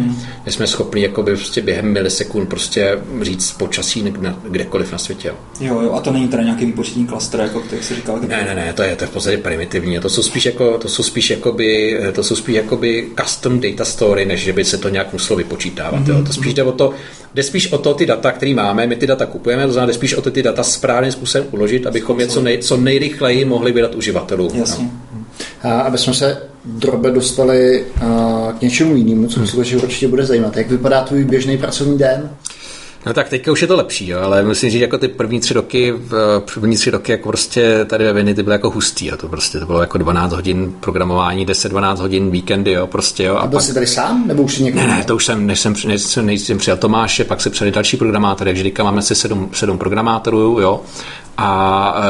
my jsme schopni jakoby prostě během milisekund prostě říct počasí kdekoliv na světě. Jo, jo, a to není teda nějaký výpočetní klaster, jako jak jsi říkal. Ne, ne, ne, to je, to je v podstatě primitivní. To jsou spíš jako, to jsou spíš jakoby, to jsou spíš jakoby custom data story, než že by se to nějak muselo vypočítávat. Mm-hmm. Jo. To spíš jde o to, jde spíš o to ty data, které máme, my ty data kupujeme, to znamená, jde spíš o to ty data správným způsobem uložit, abychom je co, nej, co nejrychleji mohli vydat uživatelům. Jasně. No. A aby jsme se drobe dostali k něčemu jinému, co hmm. že určitě bude zajímat. Jak vypadá tvůj běžný pracovní den? No tak teďka už je to lepší, jo, ale musím říct, jako ty první tři roky, první tři roky jako prostě tady ve Viny ty byly jako hustý, jo, to prostě to bylo jako 12 hodin programování, 10-12 hodin víkendy, jo, prostě, jo. A, a byl pak... jsi tady sám, nebo už někdo? Ne, ne, to už jsem, než jsem, než jsem, než jsem přijal Tomáše, pak se přijali další programátory, takže teďka máme asi sedm, sedm programátorů, jo, a, uh,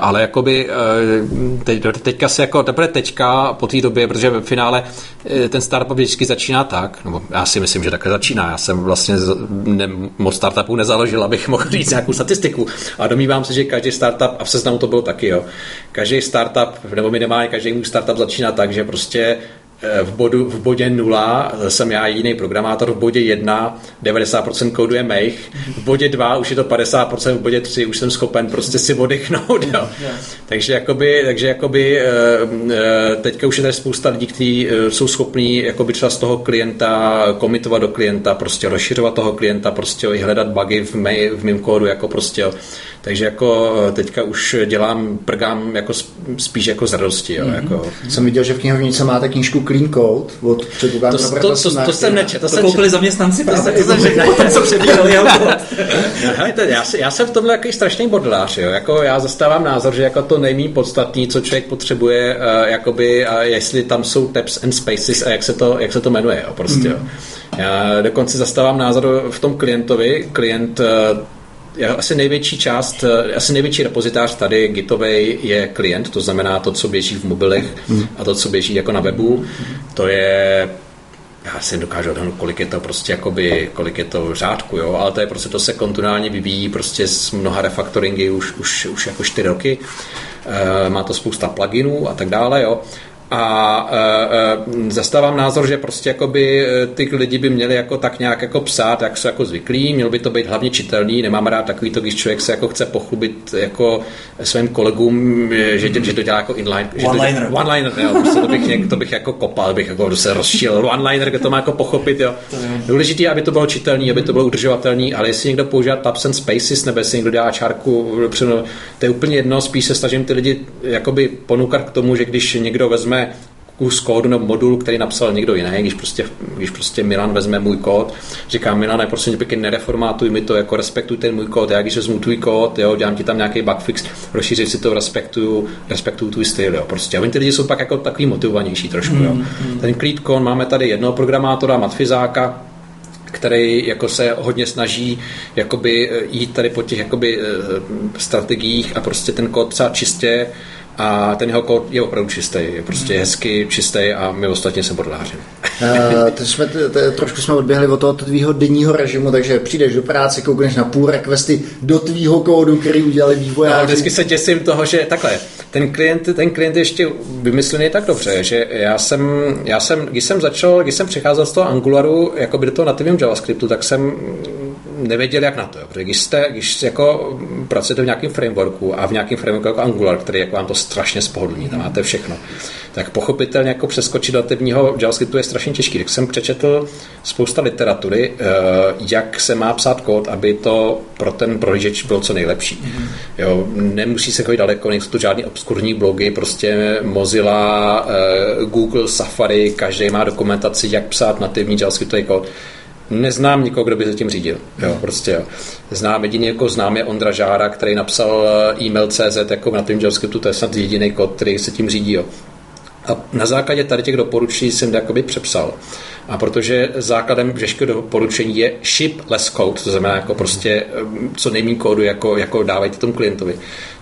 ale jakoby uh, teď, teďka se jako teprve teďka po té době, protože v finále uh, ten startup vždycky začíná tak, nebo já si myslím, že takhle začíná. Já jsem vlastně ne, moc startupů nezaložil, abych mohl říct nějakou statistiku. A domývám se, že každý startup, a v seznamu to bylo taky, jo, každý startup, nebo minimálně každý můj startup začíná tak, že prostě v, bodu, v bodě 0 jsem já jediný programátor, v bodě 1 90% kódu je mých, v bodě 2 už je to 50%, v bodě 3 už jsem schopen prostě si odechnout. Jo. *laughs* Takže jakoby, takže jakoby eh, eh, teďka už je tady spousta lidí, kteří eh, jsou schopní jakoby třeba z toho klienta komitovat do klienta, prostě rozšiřovat toho klienta, prostě i hledat bugy v, mé, v mém kódu, jako prostě takže jako eh, teďka už dělám, prgám jako spíš jako z radosti. Jo, mm-hmm. jako. Jsem viděl, že v knihovnici máte knížku Clean Code od předpokládám to, to, to, to, to, jsem nečet. To, to jsem koupili zaměstnanci, to, jsem, to jsem řekl, co přebírali *laughs* já, já jsem v tomhle jaký strašný bodlář. Jo. Jako já zastávám názor, že jako to nejmí podstatný, co člověk potřebuje, uh, jakoby, a jestli tam jsou tabs and spaces a jak se to, jak se to jmenuje. Jo, prostě, mm. jo. Já dokonce zastávám názor v tom klientovi. Klient uh, asi největší část, eh, asi největší repozitář tady Gitovej je klient, to znamená to, co běží v mobilech mm. a to, co běží jako na webu. To je já si dokážu odhadnout, kolik je to prostě jakoby, kolik je to v řádku, jo, ale to je prostě, to se kontinuálně vyvíjí prostě s mnoha refaktoringy už, už, už jako čtyři roky. E, má to spousta pluginů a tak dále, jo a e, e, zastávám názor, že prostě jakoby e, ty lidi by měli jako tak nějak jako psát, jak jsou jako zvyklí, měl by to být hlavně čitelný, nemám rád takový to, když člověk se jako chce pochlubit jako svým kolegům, že, že to dělá jako inline. One-liner. One-liner, jo, prostě to bych, něk, to bych jako kopal, bych jako se rozšíl. One-liner, kde to má jako pochopit, jo. Důležité, aby to bylo čitelný, aby to bylo udržovatelný, ale jestli někdo používá tabs and spaces, nebo jestli někdo dělá čárku, to je úplně jedno, spíš se snažím ty lidi jakoby ponoukat k tomu, že když někdo vezme kus kódu nebo modul, který napsal někdo jiný, když prostě, když prostě Milan vezme můj kód, říká Milan, prosím tě pěkně nereformátuj mi to, jako respektuj ten můj kód, já když vezmu tvůj kód, jo, dělám ti tam nějaký bugfix, rozšířit si to, respektuju, respektuju tvůj styl, jo, prostě. A oni ty lidi jsou pak jako takový motivovanější trošku, jo. Mm, Ten CleatCon, máme tady jednoho programátora, Matfizáka, který jako se hodně snaží jakoby jít tady po těch jakoby eh, strategiích a prostě ten kód třeba čistě a ten jeho kód je opravdu čistý, je prostě hezky čistý a my ostatně se bodláři. Uh, teď jsme, t, t, trošku jsme odběhli od toho tvýho denního režimu, takže přijdeš do práce, koukneš na půl requesty do tvýho kódu, který udělali vývojáři. No, vždycky se těsím toho, že takhle, ten klient, ten klient ještě vymyslený tak dobře, že já jsem, já jsem, když jsem začal, když jsem přicházel z toho Angularu, jako by do toho nativního JavaScriptu, tak jsem nevěděl, jak na to. Protože když, jste, když jako pracujete v nějakém frameworku a v nějakém frameworku jako Angular, který jako vám to strašně spohodlní, tam máte všechno, tak pochopitelně jako přeskočit do nativního JavaScriptu je strašně těžký. Tak jsem přečetl spousta literatury, eh, jak se má psát kód, aby to pro ten prohlížeč bylo co nejlepší. Jo, nemusí se chodit daleko, nejsou to žádný obskurní blogy, prostě Mozilla, eh, Google, Safari, každý má dokumentaci, jak psát nativní JavaScriptový kód neznám nikoho, kdo by se tím řídil. Jo, prostě jo. Znám jediný jako znám je Ondra Žára, který napsal eh, e-mail CZ jako na tom JavaScriptu, to je snad jediný kód, který se tím řídí. Jo. A na základě tady těch doporučení jsem jakoby přepsal. A protože základem veškerého doporučení je ship less code, to znamená jako prostě eh, co nejméně kódu jako, jako dávajte tomu klientovi,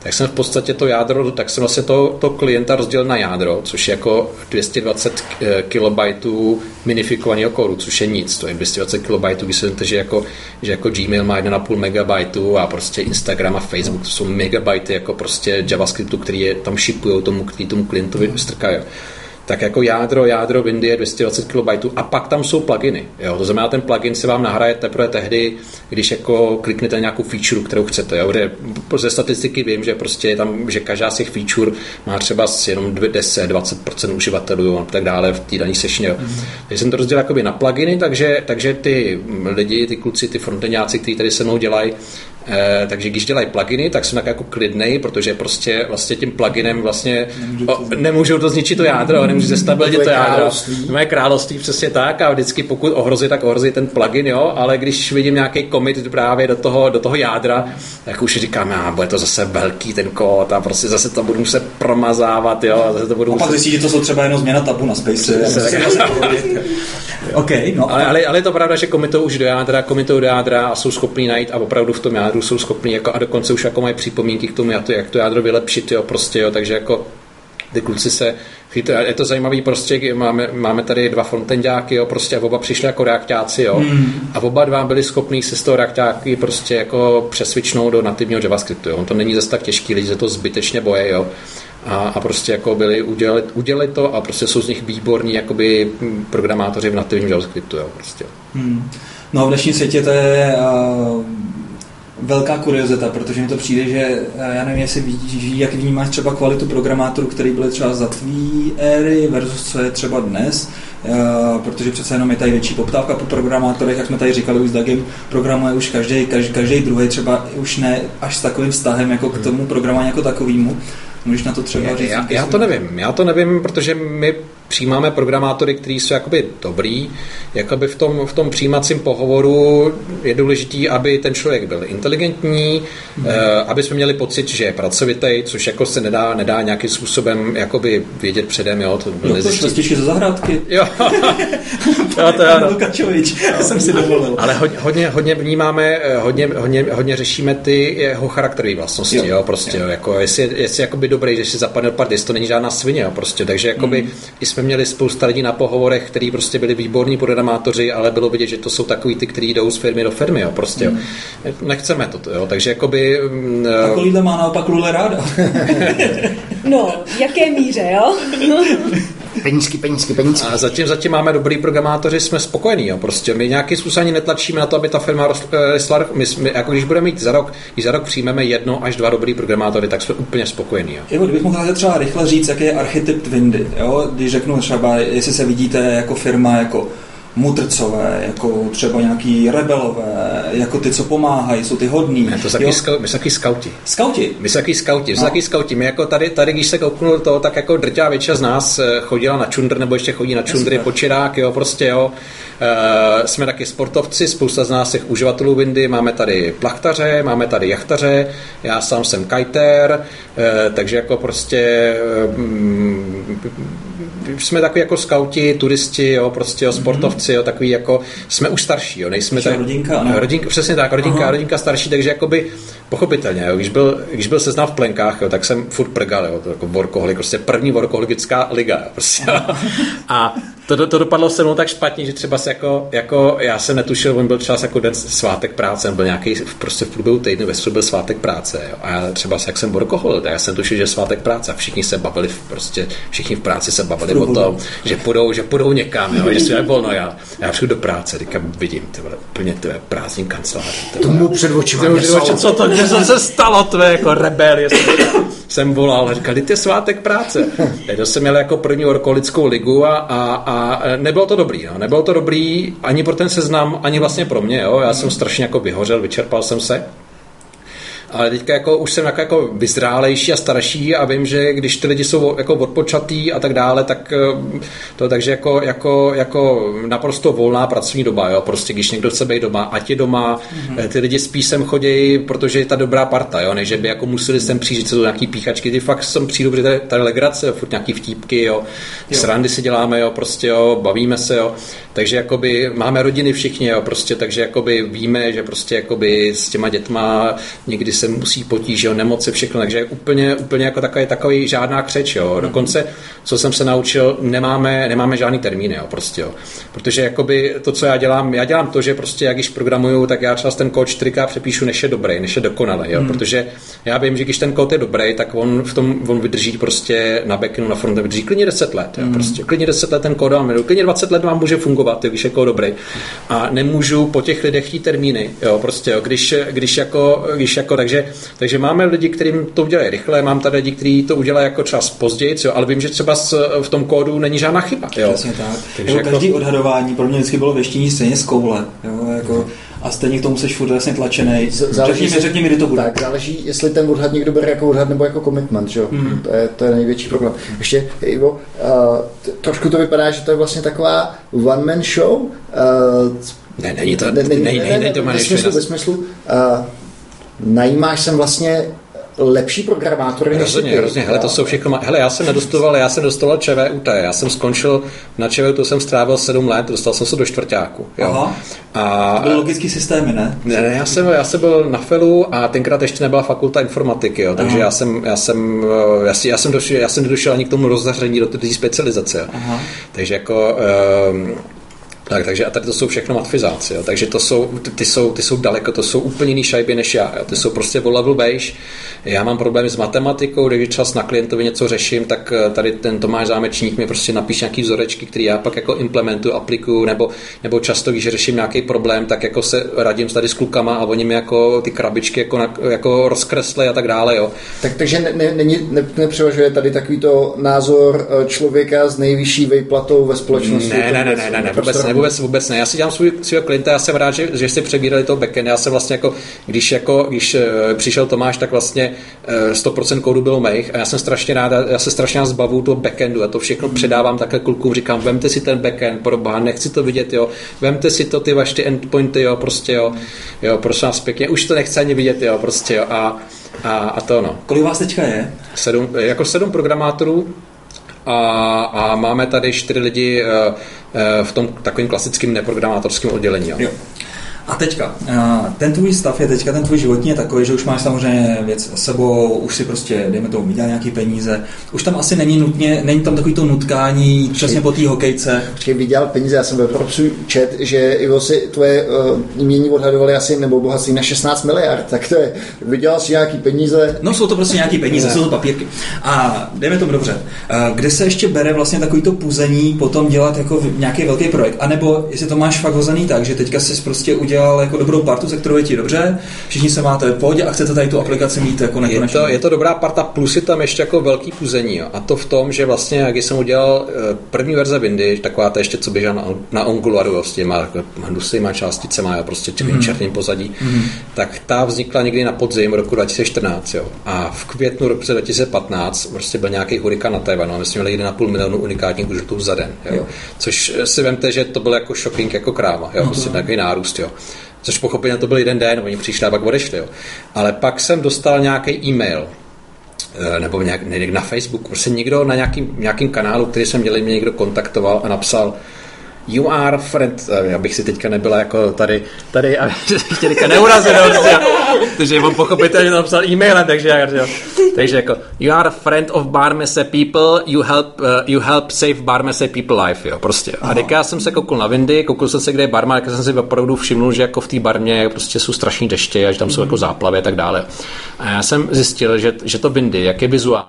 tak jsem v podstatě to jádro, tak jsem vlastně to, to klienta rozdělil na jádro, což je jako 220 eh, kilobajtů minifikovaného kódu, což je nic, to je 220 kilobajtů, když se že jako, že jako Gmail má 1,5 megabajtu a prostě Instagram a Facebook, to jsou megabajty jako prostě JavaScriptu, který je tam shipují tomu, který tomu klientovi strkají tak jako jádro, jádro Windy je 220 KB a pak tam jsou pluginy. Jo? To znamená, ten plugin se vám nahraje teprve tehdy, když jako kliknete nějakou feature, kterou chcete. Jo? Kde ze statistiky vím, že prostě tam, že každá z těch feature má třeba jenom 10-20% uživatelů a tak dále v té dané sešně. Mm-hmm. Takže jsem to rozdělil jakoby na pluginy, takže, takže ty lidi, ty kluci, ty fronteňáci, kteří tady se mnou dělají, Eh, takže když dělají pluginy, tak jsem tak jako klidnej, protože prostě vlastně tím pluginem vlastně nemůžou to, nemůžou to zničit to jádro, nemůžou zestabilizovat to jádro. Moje království přesně tak. A vždycky pokud ohrozí, tak ohrozí ten plugin, jo, ale když vidím nějaký commit právě do toho, do toho jádra, tak už říkám, já, bude to zase velký ten kód a prostě zase to budu muset promazávat, jo, a zase to budu a muset... pak zjistí, že to jsou třeba jenom změna tabu na Space. *laughs* OK, no, ale, ale, ale, je to pravda, že komitou už do jádra, komitou do jádra a jsou schopní najít a opravdu v tom jádru jsou schopní jako, a dokonce už jako mají připomínky k tomu, jak to, jak to jádro vylepšit, jo, prostě, jo, takže jako ty kluci se chytají. Je to zajímavý prostě, máme, máme tady dva frontendáky, jo, prostě a oba přišli jako reaktáci, jo, hmm. a oba dva byli schopní se z toho reaktáky prostě jako přesvičnout do nativního JavaScriptu, jo. On to není zase tak těžký, lidi se to zbytečně boje, jo a, a prostě jako byli, udělali, udělali to a prostě jsou z nich výborní jakoby programátoři v nativním JavaScriptu, jo, prostě. Hmm. No v dnešním světě to je uh, velká kuriozita, protože mi to přijde, že já nevím, jestli ví, jak vnímáš třeba kvalitu programátorů, který byly třeba za tvý éry versus co je třeba dnes, uh, protože přece jenom je tady větší poptávka po programátorech, jak jsme tady říkali už s Dagem, programuje už každý, každý, každý druhý třeba už ne až s takovým vztahem jako k tomu programování jako takovému. Můžeš na to třeba říct? Já, já to nevím, já to nevím, protože my přijímáme programátory, kteří jsou jakoby dobrý. Jakoby v tom, v tom přijímacím pohovoru je důležitý, aby ten člověk byl inteligentní, mm. aby jsme měli pocit, že je pracovitý, což jako se nedá, nedá nějakým způsobem jakoby vědět předem. Jo, to jo, to ze zahrádky. Jo, *laughs* jo to je Lukačovič, já jsem si dovolil. Ale hodně, hodně, hodně vnímáme, eh, hodně, hodně, hodně řešíme ty jeho charakterové vlastnosti, jo, jo prostě, jo. Jo, jako jestli, jestli jakoby dobrý, že si zapadne pardis, to není žádná svině, jo, prostě, takže jakoby mm. jsme jsme měli spousta lidí na pohovorech, kteří prostě byli výborní programátoři, ale bylo vidět, že to jsou takový ty, kteří jdou z firmy do firmy, jo, prostě. Jo. Nechceme to, jo, takže jakoby... Mm, Takovýhle má naopak Lule ráda. *laughs* no, jaké míře, jo? *laughs* Penízky, penízky, penízky. A zatím, zatím máme dobrý programátoři, jsme spokojení. Jo. Prostě my nějaký způsob ani netlačíme na to, aby ta firma rostla. My, my, jako když budeme mít za rok, když za rok přijmeme jedno až dva dobrý programátory, tak jsme úplně spokojení. Jo. Jo, kdybych mohl třeba rychle říct, jaký je archetyp Windy. Jo? Když řeknu třeba, jestli se vidíte jako firma jako mutrcové, jako třeba nějaký rebelové, jako ty, co pomáhají, jsou ty hodní. My, to taky skau, my jsou taky skauti. Skauti? My jsou taky skauti, no. taky skauti. My jako tady, tady, když se kouknu to, tak jako drťá většina z nás eh, chodila na čundr, nebo ještě chodí na čundry, počirák, jo, prostě jo. Uh, jsme taky sportovci, spousta z nás těch uživatelů windy, máme tady plachtaře, máme tady jachtaře, já sám jsem kajter, uh, takže jako prostě uh, jsme takový jako skauti, turisti, jo, prostě jo, sportovci, jo, takový jako, jsme už starší, jo, nejsme tak, rodinka, ano. rodinka, přesně tak, rodinka, Aha. rodinka starší, takže jakoby pochopitelně, jo, když byl, když byl seznam v plenkách, jo, tak jsem furt prgal, jo, to jako workoholik, prostě první workoholická liga, jo, prostě, jo. A to, to, dopadlo se mnou tak špatně, že třeba se jako, jako já jsem netušil, on byl třeba jako den svátek práce, byl nějaký prostě v průběhu týdnu ve byl svátek práce. Jo. A já třeba jak jsem workohol, tak já jsem tušil, že je svátek práce a všichni se bavili, prostě všichni v práci se bavili o tom, že půjdou, že půjdou někam, jo, že si volno, já, já přijdu do práce, teďka vidím, ty vole, úplně ty prázdní kanceláře. Tomu před očima. Co to, co se stalo, tvé jako rebel, *coughs* jsem volal a říkal, je svátek práce. *laughs* to jsem měl jako první orkolickou ligu a, a, a nebylo to dobrý. Jo. Nebylo to dobrý ani pro ten seznam, ani vlastně pro mě. Jo. Já jsem strašně jako vyhořel, vyčerpal jsem se ale teďka jako už jsem jako, jako vyzrálejší a starší a vím, že když ty lidi jsou jako odpočatý a tak dále, tak eh, to takže jako, jako, jako naprosto volná pracovní doba, jo, prostě když někdo chce být doma, ať je doma, mm-hmm. ty lidi spíš sem chodí, protože je ta dobrá parta, jo, než by jako museli sem přijít, co jsou nějaký píchačky, ty fakt sem přijdu, protože tady, tady legrace, furt nějaký vtípky, jo, jo. srandy si děláme, jo, prostě jo, bavíme se, jo, takže jakoby máme rodiny všichni, jo, prostě, takže jakoby víme, že prostě jakoby s těma dětma někdy se musí potíž, jo, nemoci, všechno, takže úplně, úplně jako takový, takový žádná křeč, jo. Mhm. Dokonce, co jsem se naučil, nemáme, nemáme žádný termíny, jo, prostě, jo. Protože jakoby to, co já dělám, já dělám to, že prostě, jak když programuju, tak já třeba ten kód 4K přepíšu, než je dobrý, než je dokonalý, jo, hmm. protože já vím, že když ten kód je dobrý, tak on v tom, on vydrží prostě na backenu, na frontu, vydrží klidně 10 let, jo, hmm. prostě, klidně 10 let ten kód vám klidně 20 let vám může fungovat, jo, když je kód dobrý. A nemůžu po těch lidech chtít termíny, jo, prostě, jo, když, když jako, když jako, takže takže, takže máme lidi, kterým to udělají rychle, mám tady lidi, kteří to udělají jako čas později, jo, ale vím, že třeba v tom kódu není žádná chyba. Jo. Přesně tak. Takže jako... Každý odhadování pro mě vždycky bylo věštění stejně z koule. Jo, jako, a stejně k tomu jsi furt vlastně tlačený. Záleží, řekni, mi, řekni mi, kdy to bude. Tak, záleží, jestli ten odhad někdo bere jako odhad nebo jako commitment, že? Mm. To, je, to je největší problém. Ještě, Ivo, uh, trošku to vypadá, že to je vlastně taková one-man show. Uh, ne, není to, ne, ne, ne, ne, ne, ne, to ve smyslu, ve smyslu uh, najímáš sem vlastně lepší programátory než Rozhodně, hrozně. Hele, to jsou všechno. Hele, já jsem nedostoval, já jsem dostal ČVUT. Já jsem skončil na ČVUT, jsem strávil 7 let, dostal jsem se do čtvrtáku. Jo. Aha. A... To byly logický systémy, ne? Ne, ne, já jsem, já jsem byl na FELu a tenkrát ještě nebyla fakulta informatiky, jo, takže já jsem, já jsem, já, si, já jsem, došel, já jsem nedošel ani k tomu rozzaření do té specializace. Aha. Takže jako um, tak, takže a tady to jsou všechno matfizáci, jo. takže to jsou, ty, ty, jsou, ty jsou daleko, to jsou úplně jiný šajby než já, jo. ty jsou prostě o level beige. Já mám problémy s matematikou, když čas na klientovi něco řeším, tak eh, tady ten Tomáš Zámečník mi prostě napíše nějaký vzorečky, který já pak jako implementuju, aplikuju, nebo, nebo často, když řeším nějaký problém, tak jako se radím tady s klukama a oni mi jako ty krabičky jako, na, jako rozkresly a tak dále. Jo. Tak, takže ne, ne, ne, ne, nepřevažuje tady takovýto názor eh, člověka s nejvyšší vejplatou ve společnosti? Ne, ne, ne, ne, ne, ne, vůbec ne, vůbec, vůbec ne. Já si dělám svůj, svého klienta, já jsem rád, že, že jste přebírali toho backend. Já jsem vlastně jako, když, jako, když eh, přišel Tomáš, tak vlastně 100% eh, kódu bylo mých a já jsem strašně rád, já se strašně zbavu toho backendu a to všechno mm. předávám takhle klukům, říkám, vemte si ten backend, proba, nechci to vidět, jo, vemte si to ty vaše ty endpointy, jo, prostě jo, jo, prosím vás pěkně, už to nechci ani vidět, jo, prostě jo, a, a, a to no. Kolik vás teďka je? Sedm, jako sedm programátorů, a, a máme tady čtyři lidi uh, uh, v tom takovým klasickém neprogramátorském oddělení. Jo. Jo. A teďka, ten tvůj stav je teďka, ten tvůj životní je takový, že už máš samozřejmě věc s sebou, už si prostě, dejme tomu, vydělal nějaký peníze. Už tam asi není nutně, není tam takový to nutkání přesně po té hokejce. Počkej, vydělal peníze, já jsem ve Propsu čet, že Ivo si tvoje uh, mění odhadovali asi, nebo bohatství na 16 miliard, tak to je, vydělal si nějaký peníze. No jsou to prostě nějaký peníze, ne. jsou to papírky. A jdeme tomu dobře. Uh, kde se ještě bere vlastně takový to puzení potom dělat jako nějaký velký projekt? A nebo jestli to máš fakt hozený tak, že teďka jsi prostě udělal jako dobrou partu, se kterou je ti dobře, všichni se máte v pohodě a chcete tady tu aplikaci mít jako je to, je to dobrá parta, plus je tam ještě jako velký puzení. Jo. A to v tom, že vlastně, jak jsem udělal eh, první verze Windy, taková to ještě, co běžá na, na Angularu, s těma hnusnýma částicema, jo, prostě černým, mm. černým pozadí, mm. tak ta vznikla někdy na podzim roku 2014. Jo. A v květnu roku 2015 prostě byl nějaký hurikán na Tajvanu a my jsme měli 1,5 milionu unikátních užitů za den. Jo. Jo. Což si vemte, že to byl jako shocking jako kráva, jo, prostě takový nárůst. Jo. Což pochopitelně to byl jeden den, oni přišli a pak odešli. Jo. Ale pak jsem dostal nějaký e-mail, eh, nebo nějak, na Facebook, prostě někdo na nějakým, nějakým kanálu, který jsem měl, mě někdo kontaktoval a napsal, You are friend, eh, abych si teďka nebyla jako tady, tady *laughs* a ještě teďka neurazenou, protože on pochopitelně napsal e-mailem, takže, já, takže jako You are a friend of Barmese people, you help, uh, you help save Barmese people life, jo, prostě. A teďka já jsem se koukl na Windy, koukl jsem se, kde je barma, jak jsem si opravdu všimnul, že jako v té barmě prostě jsou strašní deště a že tam jsou jako záplavy a tak dále. A já jsem zjistil, že, že to Windy, jak je vizuální,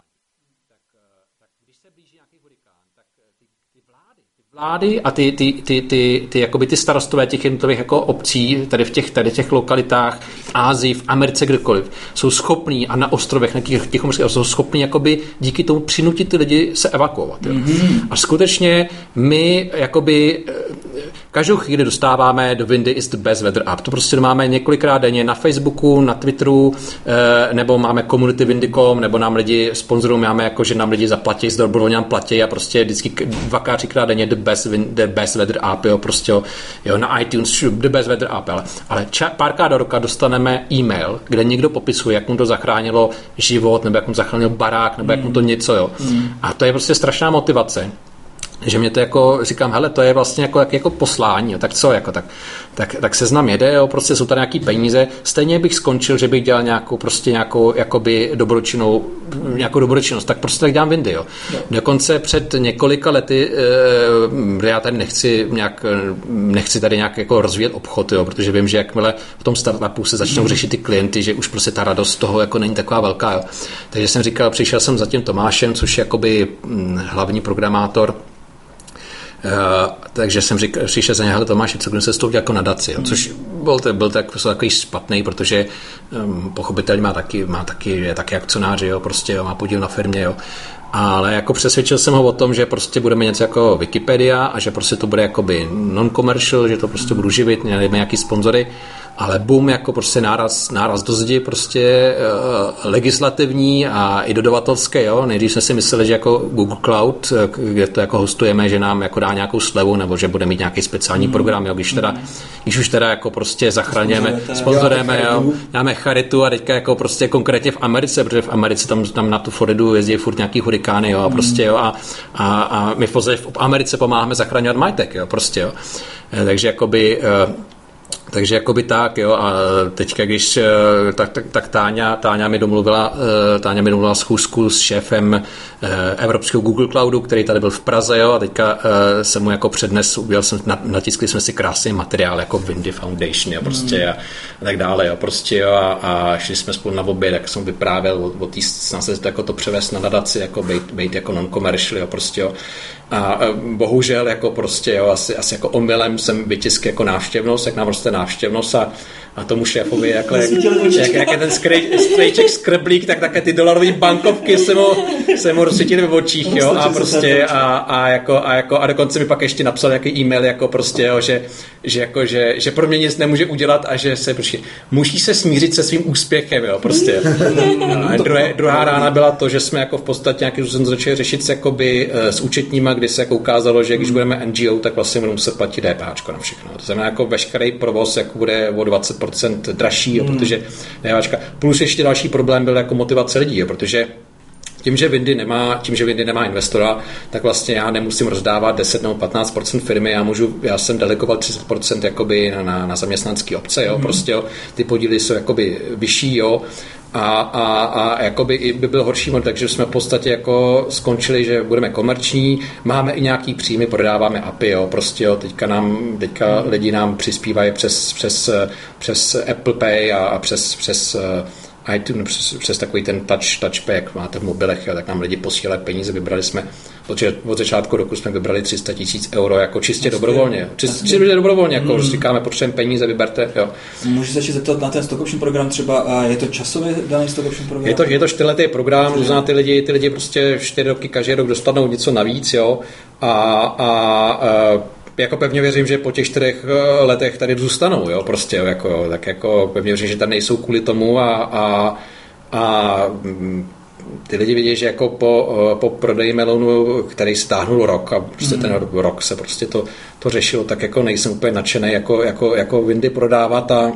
vlády a ty, ty, ty, ty, ty, jakoby ty starostové těch jednotlivých jako obcí tady v těch, tady těch lokalitách v Ázii, v Americe, kdekoliv, jsou schopní a na ostrovech, na těch, těch jsou schopní jakoby díky tomu přinutit ty lidi se evakuovat. Jo. Mm-hmm. A skutečně my jakoby Každou chvíli dostáváme do Windy is the best weather app. To prostě máme několikrát denně na Facebooku, na Twitteru, eh, nebo máme community Windy.com, nebo nám lidi sponzorují, máme jako, že nám lidi zaplatí, z dobrovolně nám platí a prostě vždycky dvakrát, třikrát denně the best, the best weather app, jo, prostě jo, na iTunes the best weather app, ale, ale ča, párkrát do roka dostaneme e-mail, kde někdo popisuje, jak mu to zachránilo život, nebo jak mu zachránil barák, nebo jak mu to něco, jo. Mm. A to je prostě strašná motivace že mě to jako, říkám, hele, to je vlastně jako, jako poslání, jo, tak co, jako, tak, tak, tak seznam jede, jo, prostě jsou tady nějaký peníze, stejně bych skončil, že bych dělal nějakou, prostě nějakou, jakoby dobročinnou, nějakou dobročinnost, tak prostě tak dělám Windy, jo. Dokonce před několika lety, e, já tady nechci nějak, nechci tady nějak jako rozvíjet obchod, jo, protože vím, že jakmile v tom startupu se začnou řešit ty klienty, že už prostě ta radost toho jako není taková velká, jo. Takže jsem říkal, přišel jsem za tím Tomášem, což je jakoby hm, hlavní programátor takže jsem říkal, přišel za něho Tomáš, co se s tou jako nadaci, jo, což byl, to, byl tak, takový špatný, protože um, pochopitelně má taky, má taky, je taky akcionář, jo, prostě jo, má podíl na firmě, jo. Ale jako přesvědčil jsem ho o tom, že prostě budeme něco jako Wikipedia a že prostě to bude jakoby non-commercial, že to prostě budu živit, nějaký nějaký sponzory ale boom jako prostě náraz, náraz do zdi prostě uh, legislativní a i dodavatelské, jo. Nejdřív jsme si mysleli, že jako Google Cloud, eh, kde to jako hostujeme, že nám jako dá nějakou slevu nebo že bude mít nějaký speciální mm. program, jo. Když, teda, když už teda jako prostě zachraňujeme, sponzorujeme, jo, dáme charitu a teďka jako prostě konkrétně v Americe, protože v Americe tam, tam na tu Floridu jezdí furt nějaký hurikány, jo, a prostě, jo, a, a, a my v, v Americe pomáháme zachraňovat majetek, jo, prostě, jo. Eh, takže jakoby takže jakoby tak, jo, a teďka, když, eh, tak, tak, tak Táňa, Táňa mi domluvila, eh, Táňa mi domluvila schůzku s šéfem eh, Evropského Google Cloudu, který tady byl v Praze, jo, a teďka jsem mu jako přednes, udělal jsem, natiskli jsme si krásný materiál, jako Windy Foundation, jo, prostě, mm. a, a, tak dále, jo, prostě, jo, a, a šli jsme spolu na oběd, jak jsem vyprávěl o, o té snaze jako to převést na nadaci, jako být, být jako non-commercial, jo, prostě, jo, a bohužel jako prostě, jo, asi, asi jako omylem jsem vytisk jako návštěvnost, jak nám roste návštěvnost a a tomu šéfovi, jak, jak, jak je ten strejček skrblík, tak také ty dolarové bankovky se mu, se mu rozsvítily v očích, jo, a prostě a, a, jako, a, jako, a dokonce mi pak ještě napsal nějaký e-mail, jako prostě, jo, že, že, jako, že, že pro mě nic nemůže udělat a že se prostě musí se smířit se svým úspěchem, jo, prostě. *laughs* A druhé, druhá rána byla to, že jsme jako v podstatě nějakým způsobem začali řešit se jakoby eh, s účetníma, kdy se jako ukázalo, že když budeme NGO, tak vlastně budeme muset platit DPH na všechno. To znamená, jako veškerý provoz jako bude o 20% dražší, jo, hmm. protože neváčka. Plus ještě další problém byl jako motivace lidí, jo, protože tím, že Windy nemá, tím, že Windy nemá investora, tak vlastně já nemusím rozdávat 10 nebo 15% firmy, já můžu, já jsem delegoval 30% jakoby na, na, na zaměstnanské obce, jo, mm. prostě jo, ty podíly jsou jakoby vyšší, jo, a, a, a jakoby by byl horší model, takže jsme v podstatě jako skončili, že budeme komerční, máme i nějaký příjmy, prodáváme API, jo, prostě jo, teďka nám, teďka lidi nám přispívají přes, přes, přes Apple Pay a, a přes, přes iTunes přes, přes takový ten touch, touchpad, jak máte v mobilech, jo, tak nám lidi posílají peníze, vybrali jsme, protože od začátku roku jsme vybrali 300 tisíc euro jako čistě Vlastně, dobrovolně. Čistě, čistě dobrovolně, jako mm. říkáme, potřebujeme peníze, vyberte. Jo. Můžu se zeptat na ten stock option program třeba, a je to časově daný stock option program? Je to, je to čtyřletý program, to znamená, ty lidi, ty lidi prostě čtyři roky každý rok dostanou něco navíc, jo, a, a, a jako pevně věřím, že po těch čtyřech eh, letech tady zůstanou, jo, prostě, jako, tak jako pevně věřím, že tady nejsou kvůli tomu a, a, a mm, ty lidi vidí, že jako po, eh, po prodeji melonu, který stáhnul rok a prostě mm. ten rok se prostě to, to řešilo, tak jako nejsem úplně nadšený jako, jako, jako Windy prodávat a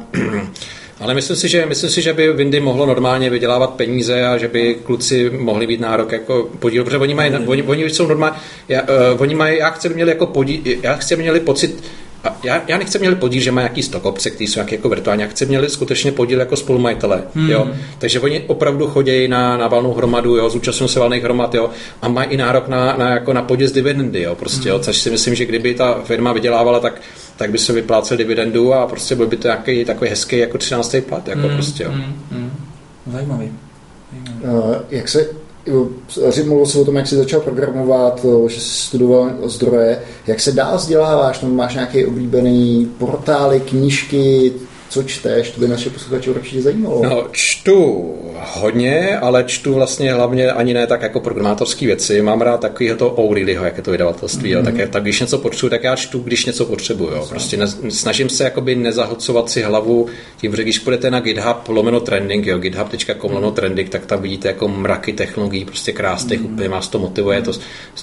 *clears throat* Ale myslím si, že, myslím si, že by Windy mohlo normálně vydělávat peníze a že by kluci mohli být nárok jako podíl, protože oni mají, oni, oni jsou normálně, já, uh, oni mají, já chci měli jako podíl, já chci měli pocit, já, já nechci měli podíl, že mají nějaký stock opce, který jsou nějaký jako virtuální, já chci měli skutečně podíl jako spolumajitele, hmm. jo. Takže oni opravdu chodí na, na valnou hromadu, jo, zúčastňují se valných hromad, jo, a mají i nárok na, na, jako na podíl z dividendy, jo, prostě, hmm. jo, což si myslím, že kdyby ta firma vydělávala, tak tak by se vyplácel dividendu a prostě byl by to nějaký takový hezký jako 13. plat. Jako mm, prostě, jo. Mm, mm. Zajímavý. Zajímavý. Uh, jak se mluvil se o tom, jak jsi začal programovat, že jsi studoval zdroje. Jak se dál vzděláváš? No, máš nějaký oblíbený portály, knížky, co čteš, to by naše posluchače určitě zajímalo. No, čtu hodně, ale čtu vlastně hlavně ani ne tak jako programátorské věci. Mám rád takového to O'Reillyho, jak je to vydavatelství. Mm-hmm. Tak, tak, když něco potřebuji, tak já čtu, když něco potřebuji. Jo. Prostě ne, snažím se jakoby nezahlcovat si hlavu tím, že když půjdete na GitHub lomeno trending, jo, github.com lomeno trending, tak tam vidíte jako mraky technologií, prostě krásných, mm-hmm. úplně vás to motivuje. To,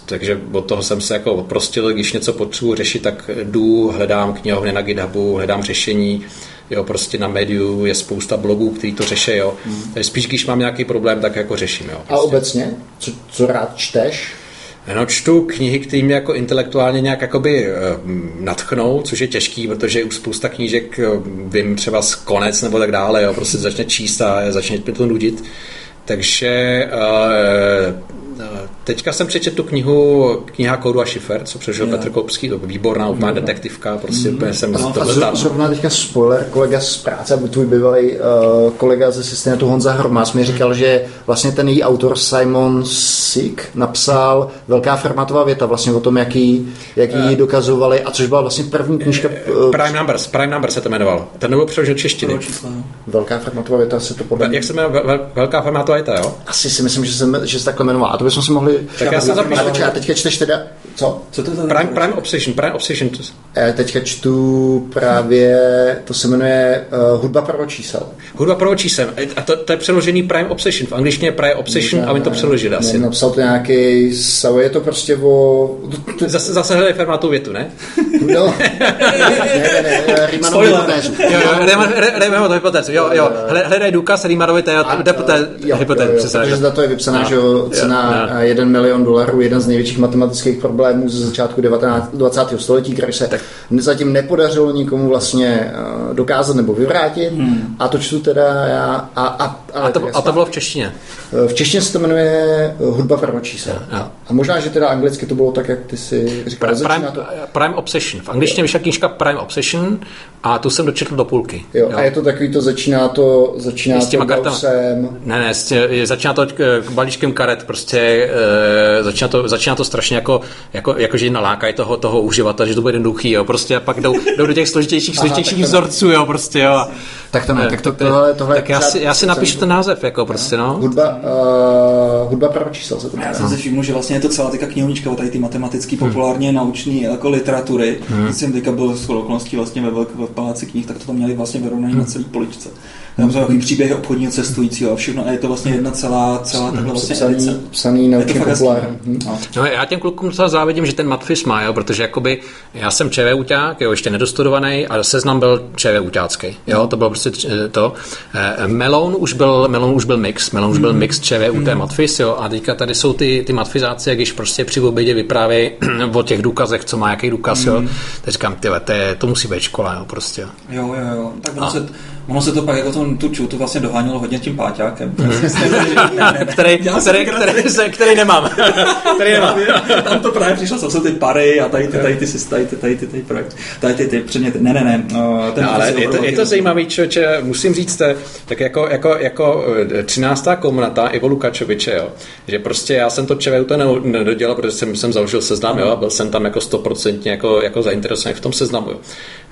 takže od toho jsem se jako odprostil, když něco potřebuji řešit, tak jdu, hledám knihovny na GitHubu, hledám řešení, Jo, prostě na médiu je spousta blogů, který to řeší. Jo. Hmm. Takže spíš, když mám nějaký problém, tak jako řeším. Jo, prostě. A obecně? Co, co rád čteš? No, čtu knihy, které mě jako intelektuálně nějak jakoby uh, natchnou, což je těžký, protože už spousta knížek uh, vím třeba z konec nebo tak dále, jo, prostě začne číst a začne mě to nudit. Takže uh, Teďka jsem přečetl tu knihu Kniha kódu a šifer, co přežil yeah. Petr Koupský, to výborná, úplná detektivka, prostě mm. úplně jsem no, to Zrovna teďka spoiler, kolega z práce, tvůj bývalý uh, kolega ze systému Honza Hromás mi říkal, že vlastně ten její autor Simon Sick napsal velká formátová věta vlastně o tom, jaký, jaký uh, dokazovali, a což byla vlastně první knižka. Uh, Prime Numbers, Prime Numbers se to jmenoval. Ten nebyl přeložen češtiny. Velká formátová věta se to podle Jak se jmenuje velká formátová věta, jo? Asi si myslím, že se, že se takhle jmenovala. A to bychom si mohli tak já se zapíšu. A teďka čteš teda, co? Co to je Prime, Prime Obsession, Prime Obsession. Já teďka čtu právě, to se jmenuje uh, Hudba prvočísel. Hudba prvočísel. A to, to je přeložený Prime Obsession. V angličtině je Prime Obsession ne, a oni to přeložili asi. Ne, napsal to nějaký, je to prostě o... *laughs* Zase, zase hledej fermátou větu, ne? *laughs* No, *laughs* ne, ne, ne, Riemannovu hypotézu. Jo, jo, hypotézu, jo, jo. Hledaj důkaz Riemannovi hypotézu. Protože za to je vypsaná, že cena 1 milion dolarů, jeden z největších matematických problémů ze začátku 19, 20. století, který se tak. zatím nepodařilo nikomu vlastně eh, dokázat nebo vyvrátit. Hmm. A to čtu teda já. A, a, a, to, a to bylo v češtině? Eh, v češtině se to jmenuje eh, Hudba prvočísel. A možná, že teda anglicky to bylo tak, jak ty si říkal. Prime, to... Prime Obsession. V angličtině vyšla knížka Prime Obsession a tu jsem dočetl do půlky. Jo, jo. A je to takový to, začíná to, začíná s těma to kartama. Ne, ne, začíná to balíčkem karet, prostě začíná to, začíná to strašně jako, jako, jako že nalákají toho, toho uživatele, že to bude jednoduchý, jo, prostě a pak jdou, jdou do těch složitějších, složitějších vzorců, jo, prostě, jo. Tak to ne, tak to, tohle, tohle tak já si, já si napíšu ten název, jako prostě, no. Hudba, uh, hudba pro čísel se to Já jsem si všiml, že vlastně je to celá teďka knihovnička o tady ty matematický, hmm. populárně hmm. nauční jako literatury. Hmm. Jsem teďka byl s okolností vlastně ve, velké paláci knih, tak to tam měli vlastně vyrovnaný hmm. na celý poličce. Tam jsou takový příběhy obchodního cestujícího a všechno. A je to vlastně jedna celá, celá takhle vlastně psaný, edice. psaný na populární. No. no. já těm klukům docela závidím, že ten Matfis má, jo, protože jakoby já jsem ČV uťák, jo, ještě nedostudovaný, a seznam byl ČV uťácký. Jo, to bylo prostě prostě to. Melon už byl, Melon už byl mix, Melon už byl mix ČVUT mm. Matfis, jo, a teďka tady jsou ty, ty matfizáci, jak když prostě při obědě vyprávějí *clears throat* o těch důkazech, co má jaký důkaz, mm. jo. Teď říkám, tyhle, to, to musí být škola, jo, prostě. Jo, jo, jo. Tak ono, a... se, ono se to pak jako to, tu čutu vlastně dohánělo hodně tím páťákem. Mm. *laughs* který, který, který, který, který, nemám. *laughs* který nemám. Tam to právě přišlo, co jsou ty pary a tady ty, tady ty, tady ty, tady ty, tady ty, tady ty, ty předměty. Ne, ne, ne. Ten no, ale je to, je to zajímavý, člověče, musím říct, tak jako, jako, jako 13. komnata Ivo Lukačoviče, jo, že prostě já jsem to ČVUT nedodělal, protože jsem, jsem založil seznam, jo, a byl jsem tam jako stoprocentně jako, jako zainteresovaný v tom seznamu. Jo.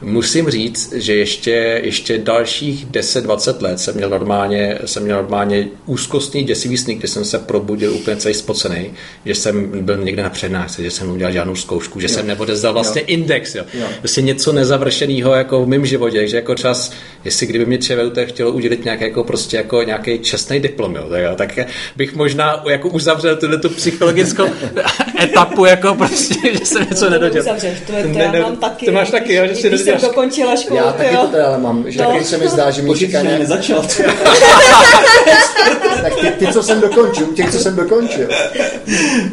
Musím říct, že ještě, ještě dalších 10-20 let jsem měl normálně, jsem měl normálně úzkostný děsivý sny, kdy jsem se probudil úplně celý spocený, že jsem byl někde na přednášce, že jsem udělal žádnou zkoušku, že jo. jsem neodezdal vlastně jo. index. Jo. Jo. Prostě něco nezavršeného jako v mém životě, že jako čas, jestli kdyby mě ČVUT chtělo udělit nějaký jako prostě jako nějaký čestný diplom, jo, tak, jo, tak bych možná jako uzavřel tuhle tu psychologickou *laughs* etapu, jako prostě, *laughs* že jsem něco nedodělal. Uzavřeš, to, je, to ne, já mám taky. Ty máš taky, jo, že si jsem dokončila školu. Já taky to ale mám, že no. taky se mi zdá, že mi čeká nějak... nezačal. *laughs* tak ty, ty, co jsem dokončil, těch, co jsem dokončil.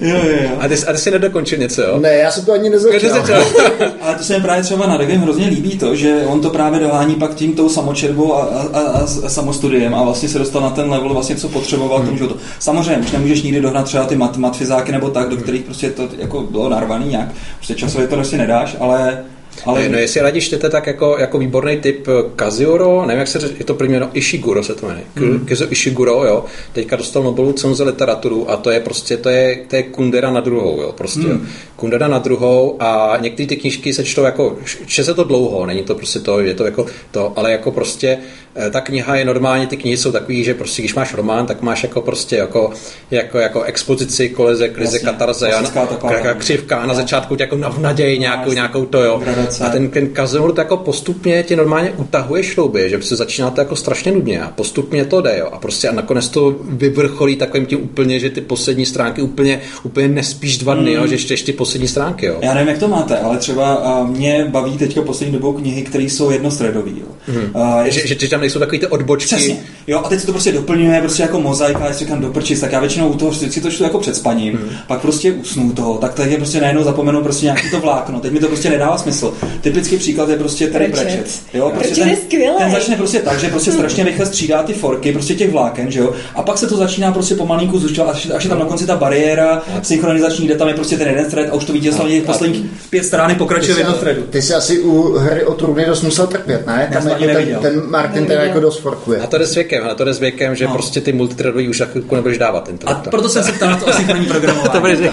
jo, jo, jo. A ty, a ty jsi nedokončil něco, jo? Ne, já jsem to ani nezačal. *laughs* ale to se mi právě třeba na Regem hrozně líbí to, že on to právě dohání pak tím tou samočerbou a, a, a, a samostudiem a vlastně se dostal na ten level, vlastně co potřeboval hmm. tomu to. Samozřejmě, už nemůžeš nikdy dohnat třeba ty mat, matfizáky nebo tak, do kterých prostě to jako bylo narvaný nějak. Prostě časově to prostě nedáš, ale ale... No, jestli radí čtete, tak jako, jako výborný typ eh, Kazioro, nevím, jak se řeč, je to první jméno, Ishiguro se to jmenuje. Mm. Kazuo Ishiguro, jo, teďka dostal Nobelovu cenu za literaturu a to je prostě, to je, to je Kundera na druhou, jo, prostě. Mm. Kundera na druhou a některé ty knížky se čtou jako, čte se to dlouho, není to prostě to, je to jako to, ale jako prostě Eh, ta kniha je normálně, ty knihy jsou takový, že prostě když máš román, tak máš jako prostě jako, jako, jako expozici, koleze, krize, katarze, a křivka a na začátku tě jako v naději nějakou, nějakou to, jo. A ten, ten Kazemur to jako postupně tě normálně utahuje šlouby, že se začíná to jako strašně nudně a postupně to jde, jo. A prostě a nakonec to vyvrcholí takovým tím úplně, že ty poslední stránky úplně, úplně nespíš dva dny, mm. jo, že ještě, ještě poslední stránky, jo. Já nevím, jak to máte, ale třeba mě baví teďka poslední dobou knihy, které jsou jednostředové, jo. Mm. Uh, že, že, že tam nejsou takové ty odbočky. Přesně. Jo, a teď se to prostě doplňuje prostě jako mozaika, a říkám doprčit, tak já většinou u toho si to čtu jako před spaním, hmm. pak prostě usnu toho, tak teď je prostě najednou zapomenu prostě nějaký to vlákno. Teď mi to prostě nedává smysl. Typický příklad je prostě Terry Pratchett. Jo, prostě ten, ten, začne prostě tak, že prostě strašně rychle střídá ty forky prostě těch vláken, že jo, a pak se to začíná prostě pomalinku zušťovat, až, až je tam na konci ta bariéra synchronizační, kde tam je prostě ten jeden thread a už to vidíte, že posledních pět strany pokračuje v jednom threadu. Ty jsi asi u hry o trůny dost musel trpět, ne? Tam jako ten, ten Martin ten jako dost forkuje. A to jde s věkem, a to jde s věkem, že no. prostě ty multithreadový už za chvilku nebudeš dávat. Ten a proto jsem se ptal na to asynchronní *laughs* programování. to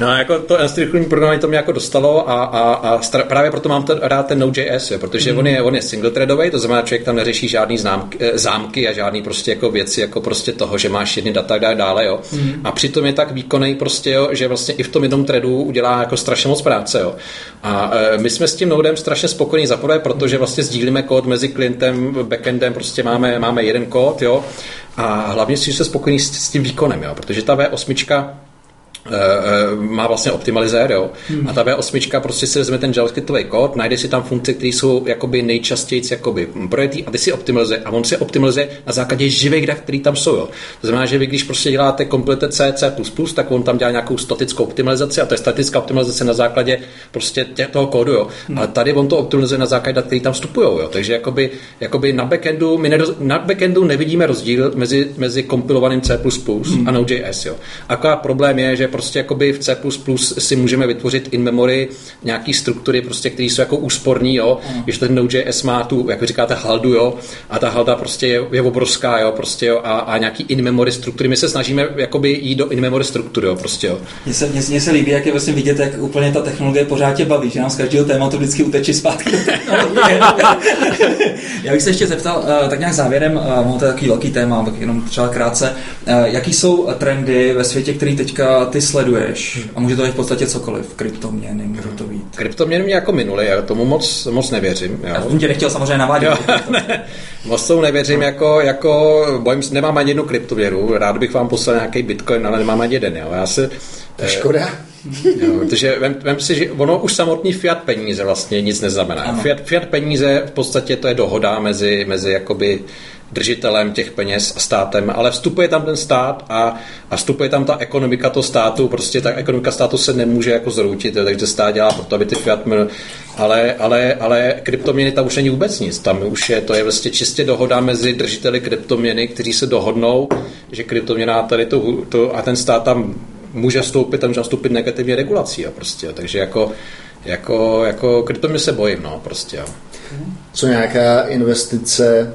no, jako to asynchronní programování to mě jako dostalo a, a, a star- právě proto mám to, rád ten Node.js, jo, protože mm. on je, on je single threadový, to znamená, člověk tam neřeší žádný známky, eh, zámky a žádný prostě jako věci, jako prostě toho, že máš jedny data a dále, jo. Mm. A přitom je tak výkonný prostě, jo, že vlastně i v tom jednom threadu udělá jako strašně moc práce, jo. A e, my jsme s tím Nodem strašně spokojení za prvé, protože vlastně sdílíme kód mezi klientem, backendem, prostě máme, máme jeden kód, jo, a hlavně si se spokojený s, s tím výkonem, jo, protože ta V8 Eh, eh, má vlastně optimalizér, jo. Hmm. A ta V8 prostě si vezme ten JavaScriptový kód, najde si tam funkce, které jsou jakoby nejčastěji jakoby projetý a ty si optimalizuje. A on si optimalizuje na základě živých dat, které tam jsou. Jo. To znamená, že vy když prostě děláte komplete C, C++, tak on tam dělá nějakou statickou optimalizaci a to je statická optimalizace na základě prostě tě, toho kódu. Jo. Hmm. Ale tady on to optimalizuje na základě dat, které tam vstupují. Jo. Takže jakoby, jakoby na, backendu, my neroz, na backendu nevidíme rozdíl mezi, mezi kompilovaným C++ hmm. a Node.js. Jo. Akorát problém je, že prostě jakoby v C++ si můžeme vytvořit in memory nějaký struktury, prostě, které jsou jako úsporní, jo, mm. když ten Node.js má tu, jak vy říkáte, haldu, jo, a ta halda prostě je, je obrovská, jo, prostě, jo, a, a nějaký in memory struktury. My se snažíme jakoby jít do in memory struktury, jo, prostě, jo. Mně se, mně, mně se líbí, jak je vlastně vidět, jak úplně ta technologie pořád tě baví, že nám z každého tématu vždycky uteče zpátky *laughs* Já bych se ještě zeptal, uh, tak nějak závěrem, uh, to je takový velký téma, tak jenom třeba krátce, uh, jaký jsou trendy ve světě, který teďka ty sleduješ hmm. a může to být v podstatě cokoliv, kryptoměny, může to být. Kryptoměny mě jako minuli, já tomu moc, moc nevěřím. Já jsem tě nechtěl samozřejmě navádět. Jo, *laughs* ne, moc tomu nevěřím, no. jako, jako bojím, nemám ani jednu kryptoměnu, rád bych vám poslal nějaký bitcoin, ale nemám ani jeden. Jo. Já se, to škoda. *laughs* jo, protože vem, vem si, že ono už samotný fiat peníze vlastně nic neznamená. Fiat, fiat peníze v podstatě to je dohoda mezi, mezi jakoby držitelem těch peněz a státem, ale vstupuje tam ten stát a, a vstupuje tam ta ekonomika toho státu, prostě ta ekonomika státu se nemůže jako zroutit, takže stát dělá proto, aby ty fiat měl, ale, ale, ale kryptoměny tam už není vůbec nic, tam už je, to je vlastně čistě dohoda mezi držiteli kryptoměny, kteří se dohodnou, že kryptoměna tady to, to a ten stát tam může vstoupit, tam může vstoupit negativní regulací, jo, prostě, takže jako, jako, jako kryptoměny se bojím, no, prostě, jo co nějaká investice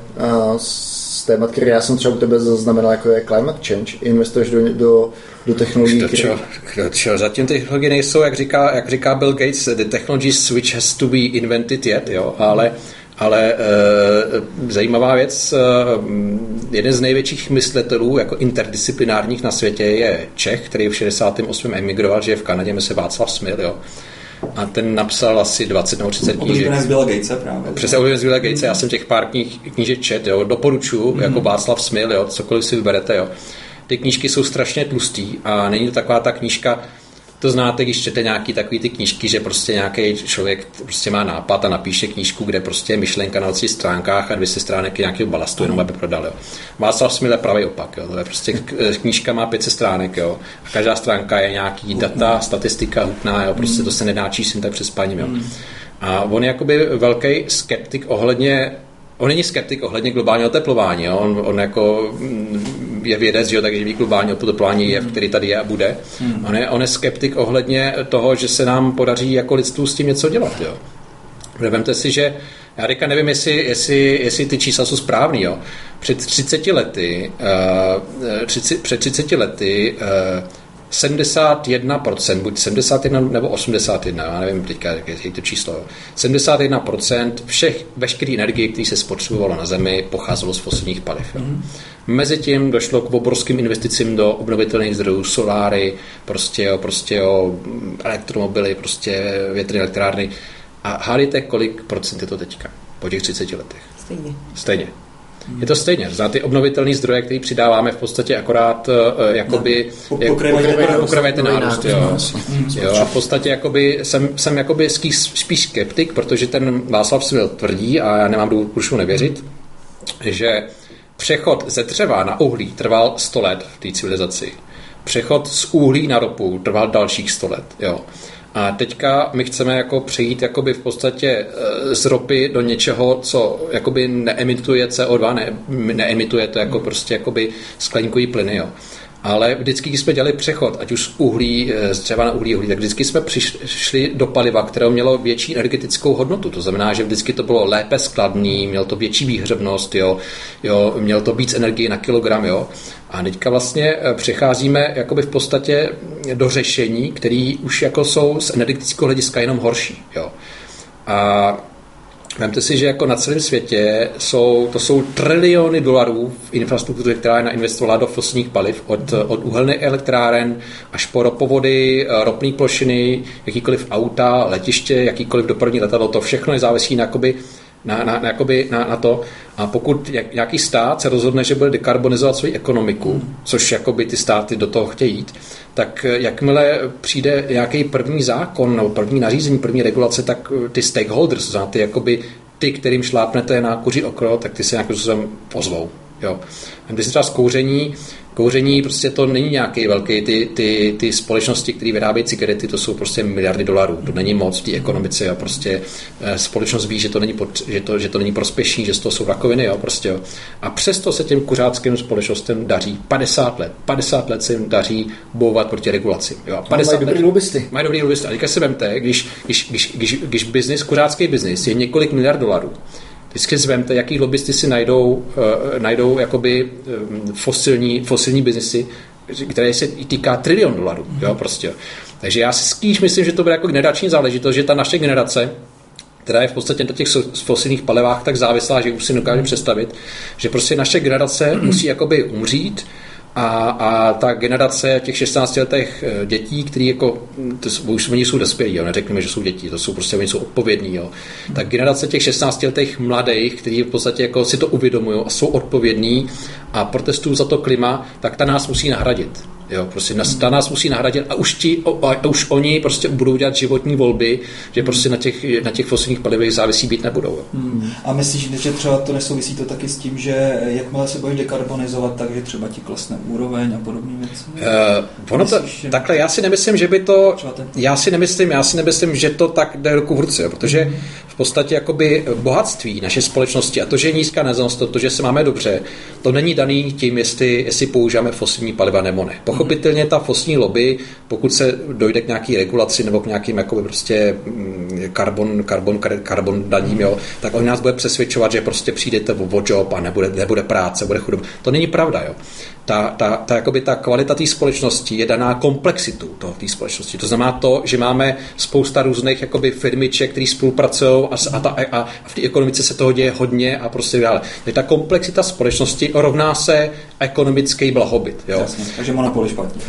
z témat, které já jsem třeba u tebe zaznamenal, jako je climate change, investuješ do, do, do technologií, do čo, do zatím ty technologie nejsou, jak říká, jak říká Bill Gates, the technology switch has to be invented yet, jo, ale ale e, zajímavá věc, e, jeden z největších myslitelů jako interdisciplinárních na světě je Čech, který v 68. emigroval, že je v Kanadě, se Václav Smil, jo a ten napsal asi 20 nebo 30 knížek. Oblíbené z Billa Gatese právě. Přesně oblíbené z Billa Gatese, já jsem těch pár knih, knížek čet, jo, doporučuji, mm. jako Václav Smil, jo, cokoliv si vyberete, jo. Ty knížky jsou strašně tlustý a není to taková ta knížka, to znáte, když čtete nějaký takový ty knížky, že prostě nějaký člověk prostě má nápad a napíše knížku, kde prostě je myšlenka na 20 stránkách a 200 stránek nějakého balastu, jenom aby prodal. Jo. Václav Smil je pravý opak. Jo. To je prostě knížka má 500 stránek jo. a každá stránka je nějaký data, statistika hutná, jo. prostě to se nedá číst jen tak přes paním. Jo. A on je jakoby velký skeptik ohledně On není skeptik ohledně globálního oteplování. Jo? On, on jako mm, je vědec, že jo, takže ví globální oteplování je, který tady je a bude. Hmm. On, je, on je skeptik ohledně toho, že se nám podaří jako lidstvu s tím něco dělat. Jo? Vemte si, že já teďka nevím, jestli, jestli, jestli ty čísla jsou správný. Jo? Před 30 lety, uh, 30, před 30 lety uh, 71%, buď 71 nebo 81, já nevím teďka, jak je to číslo, 71% všech, veškeré energie, které se spotřebovalo na Zemi, pocházelo z fosilních paliv. Mm-hmm. Mezitím došlo k obrovským investicím do obnovitelných zdrojů, soláry, prostě, jo, prostě jo, elektromobily, prostě větrné elektrárny. A hádejte, kolik procent je to teďka po těch 30 letech? Stejně. Stejně. Je to stejně. Za ty obnovitelné zdroje, které přidáváme v podstatě akorát uh, jakoby no, ten nárůst. Jo. jo. A v podstatě jakoby, jsem, jsem jakoby spíš skeptik, protože ten Václav Svil tvrdí, a já nemám důvod proč nevěřit, že přechod ze dřeva na uhlí trval 100 let v té civilizaci. Přechod z uhlí na ropu trval dalších 100 let. Jo. A teďka my chceme jako přejít jakoby v podstatě eh, z ropy do něčeho, co jakoby neemituje CO2, ne, neemituje to jako prostě jakoby skleníkový plyny, jo. Ale vždycky, když jsme dělali přechod, ať už z uhlí, eh, z dřeva na uhlí, uhlí, tak vždycky jsme přišli do paliva, které mělo větší energetickou hodnotu. To znamená, že vždycky to bylo lépe skladný, mělo to větší výhřevnost, jo, jo, mělo to víc energie na kilogram. Jo. A teďka vlastně eh, přecházíme jakoby v podstatě do řešení, které už jako jsou z energetického hlediska jenom horší. Jo. A Vemte si, že jako na celém světě jsou, to jsou triliony dolarů v infrastruktuře, která je nainvestovala do fosilních paliv, od, od uhelných elektráren až po ropovody, ropné plošiny, jakýkoliv auta, letiště, jakýkoliv dopravní letadlo, to všechno je závisí na, jakoby, na, na, na, jakoby, na, na to. A pokud jak, nějaký stát se rozhodne, že bude dekarbonizovat svou ekonomiku, což jakoby ty státy do toho chtějí jít, tak jakmile přijde nějaký první zákon nebo první nařízení, první regulace, tak ty stakeholders, znamená ty, jakoby, ty, kterým šlápnete na kuří okro, tak ty se nějakým způsobem pozvou. Jo. Když se třeba zkouření, Kouření prostě to není nějaký velký, ty, ty, ty společnosti, které vyrábějí cigarety, to jsou prostě miliardy dolarů. To není moc v té ekonomice a prostě eh, společnost ví, že to není, pod, že to, že to není prospěšný, že z toho jsou rakoviny, jo, prostě, jo. A přesto se těm kuřáckým společnostem daří 50 let. 50 let se jim daří bojovat proti regulaci. Jo. 50 mají dobrý lobbysty. Mají dobrý lobbysty. A teďka se vemte, když, když, když, když, když business, kuřácký biznis je několik miliard dolarů, Vždycky zvemte, jaký lobbysty si najdou, uh, najdou jakoby um, fosilní, fosilní biznesy, které se týká trilion dolarů. Mm. Jo, prostě. Takže já si spíš myslím, že to bude jako generační záležitost, že ta naše generace která je v podstatě na těch fosilních palivách tak závislá, že už si dokáže představit, že prostě naše generace *clears throat* musí jakoby umřít, a, a ta generace těch 16 letých eh, dětí, který jako, to, už oni jsou dospělí, jo, neřekneme, že jsou děti, to jsou prostě, oni jsou odpovědní, jo. Tak generace těch 16 letých mladých, kteří v podstatě jako si to uvědomují a jsou odpovědní a protestují za to klima, tak ta nás musí nahradit. Jo, prostě nás, ta nás musí nahradit a už, ti, a už oni prostě budou dělat životní volby, že prostě na těch, na těch fosilních palivech závisí být nebudou. Jo. Hmm. A myslíš, že třeba to nesouvisí to taky s tím, že jakmile se budeš dekarbonizovat, takže třeba ti klesne úroveň a podobné věci? Uh, ono to, že... takhle, já si nemyslím, že by to, já si nemyslím, já si nemyslím, že to tak jde ruku v ruce, jo, protože hmm. V podstatě jakoby bohatství naše společnosti a to, že je nízká nezanost, to, že se máme dobře, to není daný tím, jestli, jestli používáme fosilní paliva nebo ne. Pochopitelně ta fosilní lobby, pokud se dojde k nějaký regulaci nebo k nějakým jakoby prostě mm, karbon, karbon, karbon daním, jo, tak on nás bude přesvědčovat, že prostě přijdete o job a nebude, nebude práce, bude chudoba. To není pravda. Jo ta, ta, ta, jakoby ta kvalita té společnosti je daná komplexitu té společnosti. To znamená to, že máme spousta různých jakoby firmiček, které spolupracují a, a, ta, a v té ekonomice se toho děje hodně a prostě dále. Takže ta komplexita společnosti rovná se ekonomický blahobyt. Jo? Jasně, takže monopol špatně.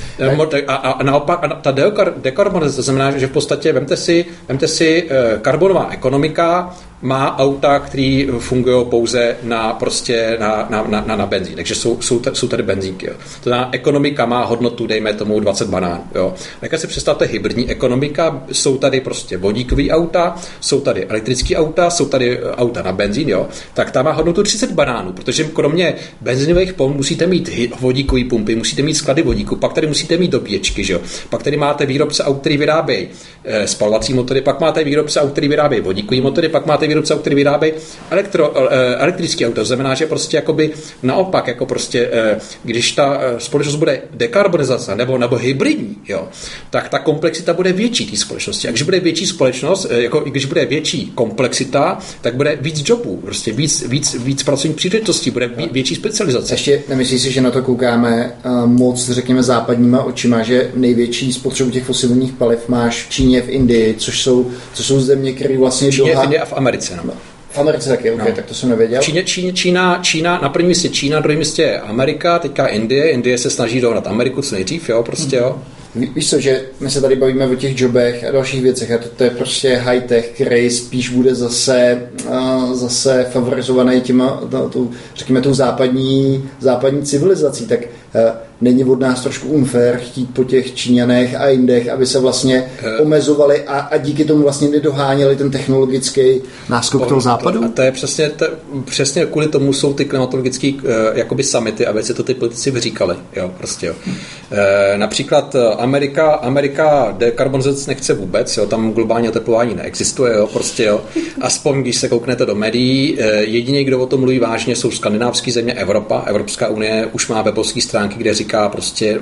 A, a, a naopak a ta dekarbonizace znamená, že v podstatě vemte si, vemte si uh, karbonová ekonomika má auta, které fungují pouze na, prostě na, na, na, na, na benzín. Takže jsou, jsou, jsou tady benzínky. Jo. To znamená, ekonomika má hodnotu, dejme tomu 20 banán. Jo. Jak si představte hybridní ekonomika, jsou tady prostě vodíkové auta, jsou tady elektrické auta, jsou tady eh, auta na benzín, jo. tak ta má hodnotu 30 banánů, protože kromě benzinových pomp musíte mít vodíkové pumpy, musíte mít sklady vodíku, pak tady musíte mít dobíječky, jo. pak tady máte výrobce aut, který vyrábějí e, spalovací motory, pak máte výrobce aut, který vyrábějí vodíkové motory, pak máte výrobce, který vyrábějí elektro, eh, elektrické auto. To znamená, že prostě jakoby naopak, jako prostě, eh, když ta eh, společnost bude dekarbonizace nebo, nebo hybridní, jo, tak ta komplexita bude větší té společnosti. A když bude větší společnost, jako když bude větší komplexita, tak bude víc jobů, prostě víc, víc, víc pracovních příležitostí, bude větší specializace. Ještě nemyslíš si, že na to koukáme moc, řekněme, západníma očima, že největší spotřebu těch fosilních paliv máš v Číně, v Indii, což jsou, což jsou země, které vlastně... V Číně, v Indii a v Americe. No. V Americe taky, okay, no. tak to jsem nevěděl. Číně, Číně, Čína, Čína, na prvním místě Čína, na druhém místě je Amerika, teďka Indie. Indie se snaží dohnat Ameriku co nejdřív, jo, prostě, jo. Víš co, že my se tady bavíme o těch jobech a dalších věcech a to, to je prostě high-tech, který spíš bude zase, uh, zase favorizovaný těma, to, řekněme, tou západní, západní civilizací, tak uh, není od nás trošku unfair chtít po těch Číňanech a Indech, aby se vlastně eh. omezovali a, a díky tomu vlastně nedoháněli ten technologický náskok toho západu? A to je přesně, to, přesně kvůli tomu jsou ty klimatologické uh, jakoby samity, aby si to ty politici vyříkali. Jo, prostě, jo. Uh, například Amerika, Amerika dekarbonizace nechce vůbec, jo, tam globální oteplování neexistuje, jo, prostě, jo. Aspoň, když se kouknete do médií, uh, jediný, kdo o tom mluví vážně, jsou skandinávské země Evropa. Evropská unie už má webovské stránky, kde říká, říká prostě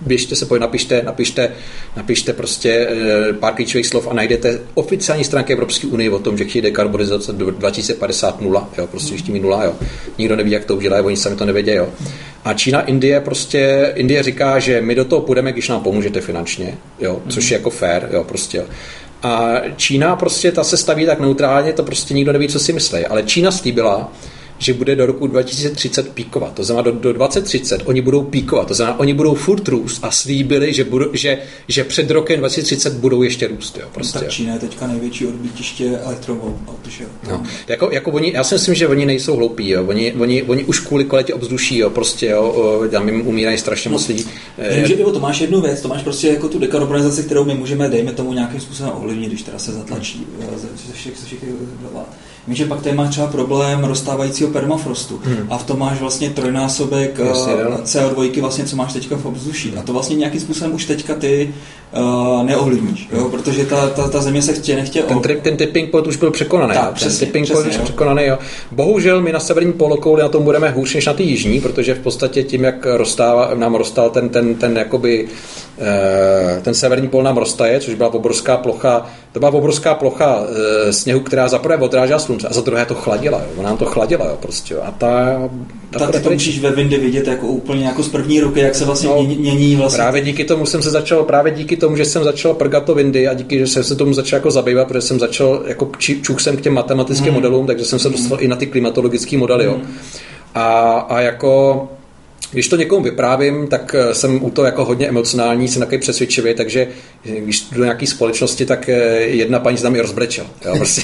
běžte se pojď, napište, napište, napište prostě eh, pár klíčových slov a najdete oficiální stránky Evropské unie o tom, že chtějí dekarbonizace do 2050 nula, jo, prostě ještě mi nula, jo. Nikdo neví, jak to udělají, oni sami to nevědí, jo. A Čína, Indie prostě, Indie říká, že my do toho půjdeme, když nám pomůžete finančně, jo, což je jako fair, jo, prostě, jo. A Čína prostě, ta se staví tak neutrálně, to prostě nikdo neví, co si myslí. Ale Čína slíbila, že bude do roku 2030 píkovat. To znamená, do, do 2030 oni budou píkovat. To znamená, oni budou furt růst a slíbili, že, budou, že, že před rokem 2030 budou ještě růst. Jo, prostě. tak Čína je teďka největší odbytiště elektrovou. No, jako, jako oni, já si myslím, že oni nejsou hloupí. Jo. Oni, oni, oni už kvůli kvalitě obzduší, jo, prostě, jo, tam jim umírají strašně moc lidí. Vím, že to máš jednu věc, to máš prostě jako tu dekarbonizaci, kterou my můžeme, dejme tomu nějakým způsobem ovlivnit, když teda se zatlačí ze všech, ze všech Vím, že pak tady máš třeba problém rozstávajícího permafrostu hmm. a v tom máš vlastně trojnásobek Jasně, eh, CO2, vlastně, co máš teďka v obzduší. A to vlastně nějakým způsobem už teďka ty uh, neovlivníš, jo? protože ta, ta, ta země se chtě nechtě... Ten, tri, ten tipping point už byl překonaný. Tak, přesně, ten tipping přesně, point už překonaný, jo. Bohužel my na severní polokouli na tom budeme hůř než na ty jižní, protože v podstatě tím, jak rozstává, nám rozstal ten, ten, ten jakoby ten severní pol nám roztaje, což byla obrovská plocha, to byla obrovská plocha eh, sněhu, která za prvé odrážela slunce a za druhé to chladila, jo. Ona nám to chladila, jo, prostě. Jo. A ta, ta tak to musíš ve Windy vidět jako úplně jako z první ruky, jak se vlastně no, mění vlastně. Právě díky tomu jsem se začal, právě díky tomu, že jsem začal prgat to Windy a díky, že jsem se tomu začal jako zabývat, protože jsem začal, jako čuk jsem k těm matematickým hmm. modelům, takže jsem se dostal hmm. i na ty klimatologické modely, jo. Hmm. A, a jako když to někomu vyprávím, tak eh, jsem u toho jako hodně emocionální, jsem takový přesvědčivý, takže když jdu do nějaké společnosti, tak eh, jedna paní se mi rozbrečel. Jo, *laughs* prostě.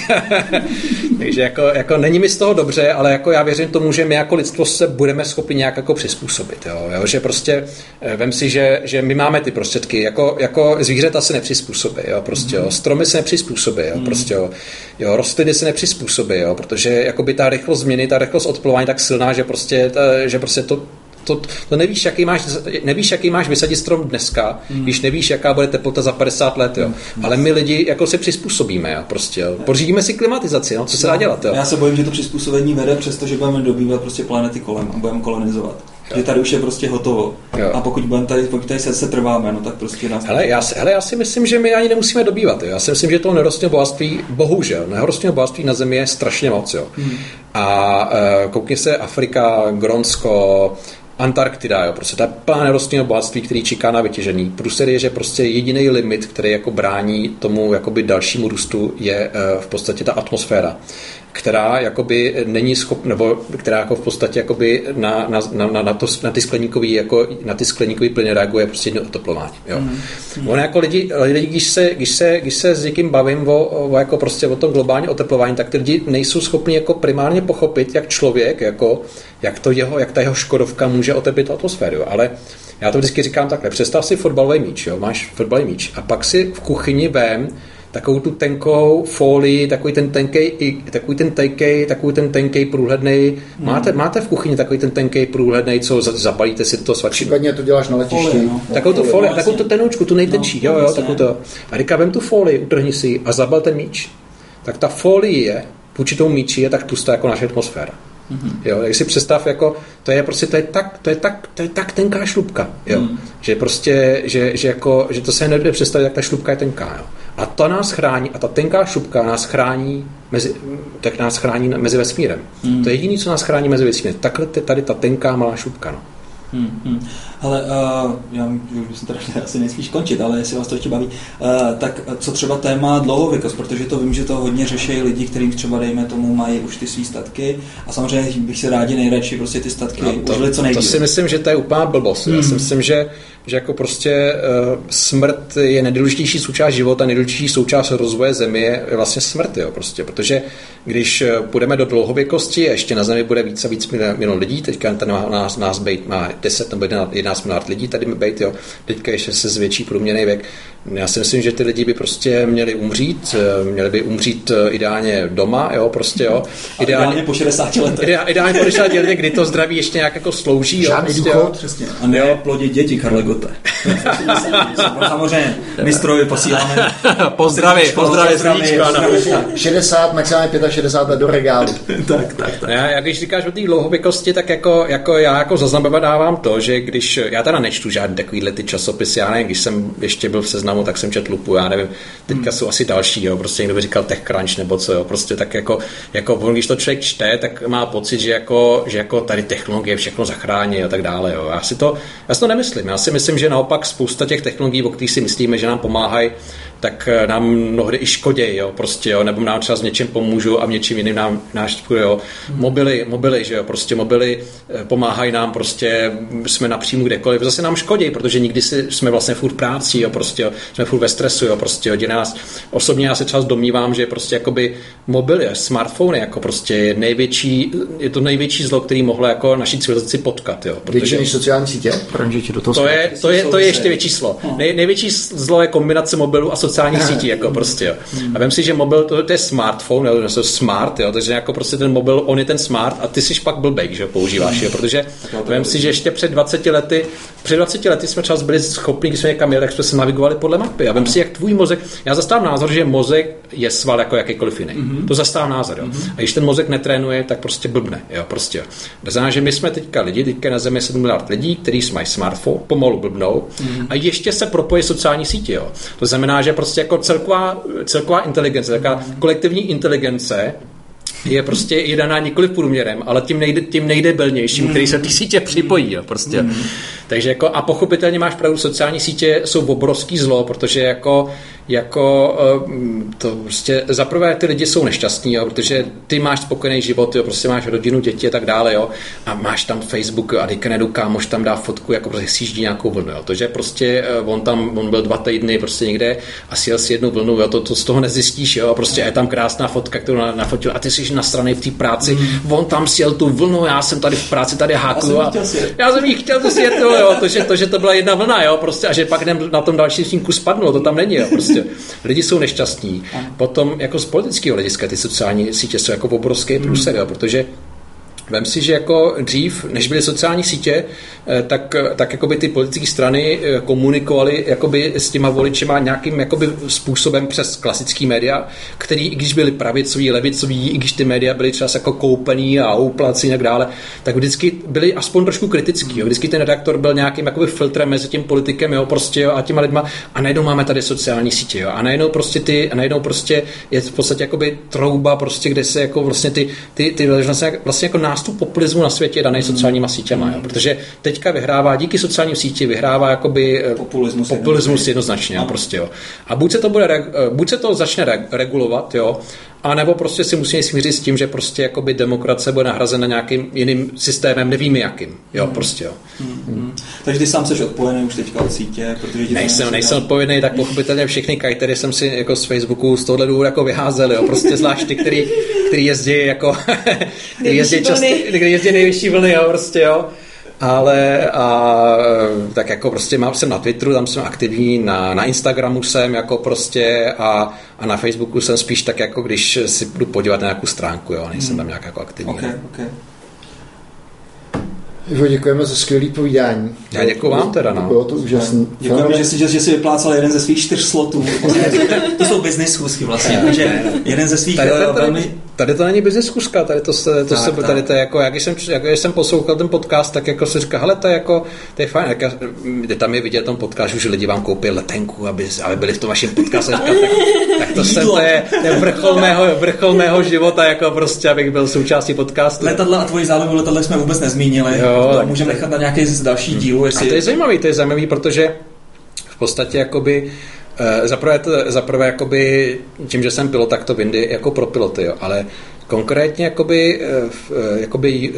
*laughs* takže jako, jako, není mi z toho dobře, ale jako já věřím tomu, že my jako lidstvo se budeme schopni nějak jako přizpůsobit. Jo, jo, že prostě eh, vem si, že, že my máme ty prostředky, jako, jako zvířata se nepřizpůsobí, jo, prostě, jo, stromy se nepřizpůsobí, jo, prostě, jo, jo, rostliny se nepřizpůsobí, jo, protože jakoby ta rychlost změny, ta rychlost odplování tak silná, že prostě, ta, že prostě to to, to nevíš, jaký máš, nevíš, jaký máš vysadit strom dneska, hmm. když nevíš, jaká bude teplota za 50 let, jo. Hmm. Ale my lidi jako se přizpůsobíme, jo, prostě, jo. Pořídíme si klimatizaci, no, co se dá dělat, jo. Já se bojím, že to přizpůsobení vede, přestože budeme dobývat prostě planety kolem a budeme kolonizovat. Jo. Že tady už je prostě hotovo. Jo. A pokud budeme tady, pokud tady se, se trváme, no tak prostě nás... Hele já, si, hele, já si myslím, že my ani nemusíme dobývat. Jo. Já si myslím, že to nerostného bohatství, bohužel, nerostného bohatství na Zemi je strašně moc. Jo. Hmm. A e, koukni se, Afrika, Gronsko, Antarktida, jo, prostě to je plná nerostného bohatství, který čeká na vytěžený. Průser je, že prostě jediný limit, který jako brání tomu jakoby dalšímu růstu, je uh, v podstatě ta atmosféra která jakoby není schopna, nebo která jako v podstatě jakoby na, na, na, na, to, na ty skleníkový, jako, na ty skleníkový plyny reaguje prostě jedno oteplování. Jo. Mm. On jako lidi, lidi když, se, když, se, když se s někým bavím o, o, jako prostě o tom globálním oteplování, tak ty lidi nejsou schopni jako primárně pochopit, jak člověk, jako, jak, to jeho, jak ta jeho škodovka může otepit atmosféru. Ale já to vždycky říkám takhle, představ si fotbalový míč, jo? máš fotbalový míč a pak si v kuchyni vem takovou tu tenkou folii, takový ten tenkej, takový ten tenkej, takový ten tenkej průhledný. Hmm. Máte, máte v kuchyni takový ten tenkej průhledný, co zabalíte si to svačinu. Případně to děláš na letišti. No. Takovou tu folii, takovou tu tenoučku, tu nejtenčí, no, jo, jo, takovou to. A říká, vem tu folii, utrhni si a zabal ten míč. Tak ta folie vůči tomu míči je tak tlustá jako naše atmosféra. Mm-hmm. Jo, tak si představ, jako, to je prostě, to je tak, to je tak, to je tak tenká šlubka, jo. Mm. Že prostě, že, že, jako, že to se nejde představit, jak ta šlubka je tenká, jo. A to nás chrání, a ta tenká šupka nás chrání mezi, tak nás chrání mezi vesmírem. Hmm. To je jediné, co nás chrání mezi vesmírem. Takhle tady ta tenká malá šupka. No. Hmm, hmm. Ale uh, já už jsem teda asi nejspíš končit, ale jestli vás to ještě baví, uh, tak co třeba téma dlouhověkost, protože to vím, že to hodně řeší lidi, kterým třeba dejme tomu mají už ty svý statky a samozřejmě bych se rádi nejradši prostě ty statky no, to, užili co nejdříve. To si myslím, že to je úplná blbost. Hmm. Já si hmm. myslím, že že jako prostě uh, smrt je nejdůležitější součást života, nejdůležitější součást rozvoje země je vlastně smrt, jo, prostě, protože když eh, půjdeme do dlouhověkosti a ještě na zemi bude více a víc milion lidí, teďka ten nás, nás být má 10 nebo 11 miliard lidí tady být, jo, teďka ještě se zvětší průměrný věk, já si myslím, že ty lidi by prostě měli umřít, eh, měli by umřít ideálně doma, jo, prostě, jo. Ideálně, ideálně po 60 letech. Ideálně, ideálně po 60 letech, kdy to zdraví ještě nějak jako slouží, Žádný jo, prostě, důchod, přesně. A ne plodit děti, Karle Gote. *laughs* Samozřejmě, mistrovi posíláme. *laughs* Pozdravy, pozdravy, srdíčko. 60, maximálně 65 do regálu. *laughs* tak, tak, tak. Já, já, když říkáš o té dlouhověkosti, tak jako, jako já jako zaznamenávám to, že když, já teda nečtu žádný takovýhle ty časopisy, já nevím, když jsem ještě byl v seznamu, tak jsem četl lupu, já nevím, teďka hmm. jsou asi další, jo, prostě někdo by říkal TechCrunch nebo co, jo, prostě tak jako, jako když to člověk čte, tak má pocit, že jako, že jako tady technologie všechno zachrání a tak dále, jo. Já si to, já si to nemyslím, já si myslím, že naopak spousta těch technologií, o kterých si myslíme, že nám pomáhají, tak eh, nám mnohdy i škodí, jo, prostě, jo, nebo nám třeba s něčím pomůžou a něčím jiným nám náštvují, jo. Mobily, mobily, že jo, prostě mobily eh, pomáhají nám, prostě jsme napřímo kdekoliv, zase nám škodí, protože nikdy si, jsme vlastně furt práci, jo, prostě, jo, jsme furt ve stresu, jo, prostě, jo, nás. Osobně já se čas domnívám, že prostě jakoby mobily, smartfony, jako prostě je největší, je to největší zlo, který mohlo jako naší civilizaci potkat, jo. Protože, Větší než sociální sítě? do toho to, je, to, je, to je ještě větší zlo. Nej, největší zlo je kombinace mobilu a sociálních *laughs* sítí, jako prostě, jo. A vím si, že mobil, to, to je smartphone, jo, to je smart, jo, takže jako prostě ten mobil, on je ten smart a ty jsi pak blbej, že používáš, jo, protože vím si, že ještě před 20 lety, před 20 lety jsme čas byli schopni, když jsme někam jeli, tak jsme se navigovali podle mapy. A vím si, jak tvůj mozek, já zastávám názor, že mozek je sval jako jakýkoliv jiný. Mm-hmm. To zastávám názor, jo. Mm-hmm. A když ten mozek netrénuje, tak prostě blbne, jo, prostě. Jo. To znamená, že my jsme teďka lidi, teďka na Zemi 7 miliard lidí, kteří mají smartphone, pomalu blbnou mm-hmm. a ještě se propojí sociální sítě, jo. To znamená, že prostě jako celková, celková inteligence, taková kolektivní inteligence je prostě je daná nikoli průměrem, ale tím, nejde, tím nejdebilnějším, který se ty sítě připojí. Jo, prostě. Mm. Takže jako, a pochopitelně máš pravdu, sociální sítě jsou obrovský zlo, protože jako jako eh, to prostě zaprvé ty lidi jsou nešťastní, jo, protože ty máš spokojený život, jo, prostě máš rodinu, děti a tak dále, jo, a máš tam Facebook a teďka nedu kámoš tam dá fotku, jako prostě sjíždí nějakou vlnu, jo, to, že prostě eh, on tam, on byl dva týdny prostě někde a sjel si jednu vlnu, jo, to, to z toho nezjistíš, jo, a prostě je tam krásná fotka, kterou nafotil a ty jsi na straně v té práci, mm. on tam sjel tu vlnu, já jsem tady v práci, tady háklu a já jsem jí chtěl to sjet, jo, to, že, to, že to byla jedna vlna, jo, prostě a že pak na tom dalším snímku spadlo, to tam není, jo, prostě. Lidi jsou nešťastní. Potom jako z politického hlediska ty sociální sítě jsou jako obrovský průser, jo, protože Vem si, že jako dřív, než byly sociální sítě, eh, tak, tak jakoby ty politické strany eh, komunikovaly jakoby s těma voličema nějakým jakoby způsobem přes klasický média, který, i když byly pravicový, levicový, i když ty média byly třeba jako koupený a úplací a tak dále, tak vždycky byly aspoň trošku kritický. Jo. Vždycky ten redaktor byl nějakým jakoby filtrem mezi tím politikem jo, prostě, jo, a těma lidma. A najednou máme tady sociální sítě. Jo. A najednou prostě ty, a najednou prostě je v podstatě jakoby trouba, prostě, kde se jako vlastně ty, ty, ty vlastně, jako nástup populismu na světě daný sociálníma sítěma, jo? protože teďka vyhrává, díky sociálním síti vyhrává jakoby eh, populismus, populismus jednoznačně. No. Prostě, jo. A buď se to, bude, eh, buď se to začne regulovat, jo, a nebo prostě si musíme smířit s tím, že prostě jakoby demokracie bude nahrazena nějakým jiným systémem, nevíme jakým. Jo, hmm. prostě jo. Hmm. Hmm. Takže ty sám jsi odpojený už teďka od sítě, protože nejsem, nejsem odpojený, tak pochopitelně všechny kajtery jsem si jako z Facebooku z tohohle důvodu jako vyházel, jo. Prostě zvlášť ty, který, který jezdí jako, *laughs* který jezdí, často, který jezdí nejvyšší vlny, jo, prostě jo ale a, tak jako prostě mám, jsem na Twitteru, tam jsem aktivní, na, na Instagramu jsem jako prostě a, a na Facebooku jsem spíš tak jako když si budu podívat na nějakou stránku, jo, nejsem tam nějak jako aktivní. Okay, okay. Jo, děkujeme za skvělý povídání. Já děkuji vám teda, no. Bylo to úžasné. Děkujeme, že jsi, že, že jsi vyplácal jeden ze svých čtyř slotů. *laughs* to jsou business schůzky vlastně, takže jeden ze svých tady, tady, eh, velmi tady to není business zkuska, tady to, se, to tak, se, tady to je jako, jak jsem, jak jsem poslouchal ten podcast, tak jako se říká, hele, to je jako, to je fajn, jak, tam je vidět tom podcast, že lidi vám koupí letenku, aby, aby byli v tom vašem podcastu, tak, tak to, jsem, to, je, to je vrchol, mého, vrchol mého života, jako prostě, abych byl součástí podcastu. Letadla a tvoji zálibu letadla jsme vůbec nezmínili, jo, tak, můžeme nechat na nějaký z další dílu. Jestli... A to je zajímavý, to je zajímavý, protože v podstatě jakoby Eh, zaprvé, to, zaprvé jakoby, tím, že jsem pilot, tak to Windy jako pro piloty, jo, ale Konkrétně jakoby, eh, eh, jakoby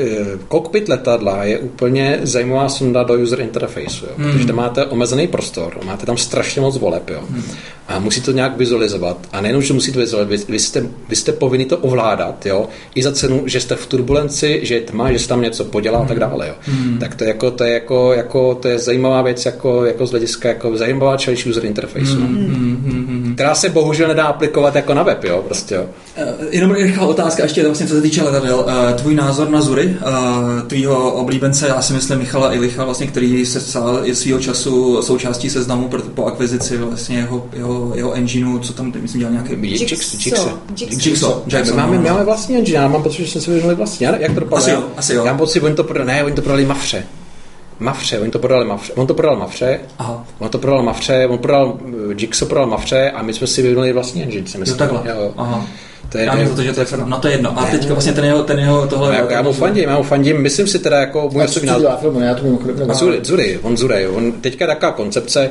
kokpit letadla je úplně zajímavá sonda do user interfaceu, jo, hmm. protože tam máte omezený prostor, máte tam strašně moc voleb, jo, hmm. a musí to nějak vizualizovat. A nejenom, že musíte vizualizovat, vy, vy, jste, vy jste povinni to ovládat, jo, i za cenu, že jste v turbulenci, že je tma, že se tam něco podělá hmm. a tak hmm. dále, jo. Hmm. Tak to je jako, to je jako, jako, to je zajímavá věc, jako, jako z hlediska, jako zajímavá čelíš user interface, hmm. Hmm. Která se bohužel nedá aplikovat jako na web, jo, prostě, jo. Uh, jenom rychlá otázka, ještě vlastně co se týče letadel. Uh, tvůj názor na Zury, uh, tvýho oblíbence, já si myslím Michala Ilicha, vlastně, který se stal je svýho času součástí seznamu pro, po akvizici vlastně jeho, jeho, jeho engineu, co tam, myslím, dělal nějaký... Jigsaw. Jigsaw. Jigsaw. Máme, máme vlastní engine, já mám pocit, že jsme si vyvinuli vlastní. Jak to dopadlo? Asi jo, asi jo. Já mám pocit, že oni to prodali, ne, oni to prodali Mafře. Mafře, oni to prodali Mafře. On to prodal Mafře, Aha. on to prodal Mafře, on prodal Jigsaw prodal Mafře a my jsme si vyvinuli vlastní engine. Jo, takhle. Jo. Aha. To je, já to, že to je no to je jedno. A teďka vlastně ten jeho, ten jeho tohle... Já, já mu fandím, já mu fandím, myslím si teda jako můj osobní názor. Já to mimochodem Zury, Zury, on Zury, on teďka taková koncepce,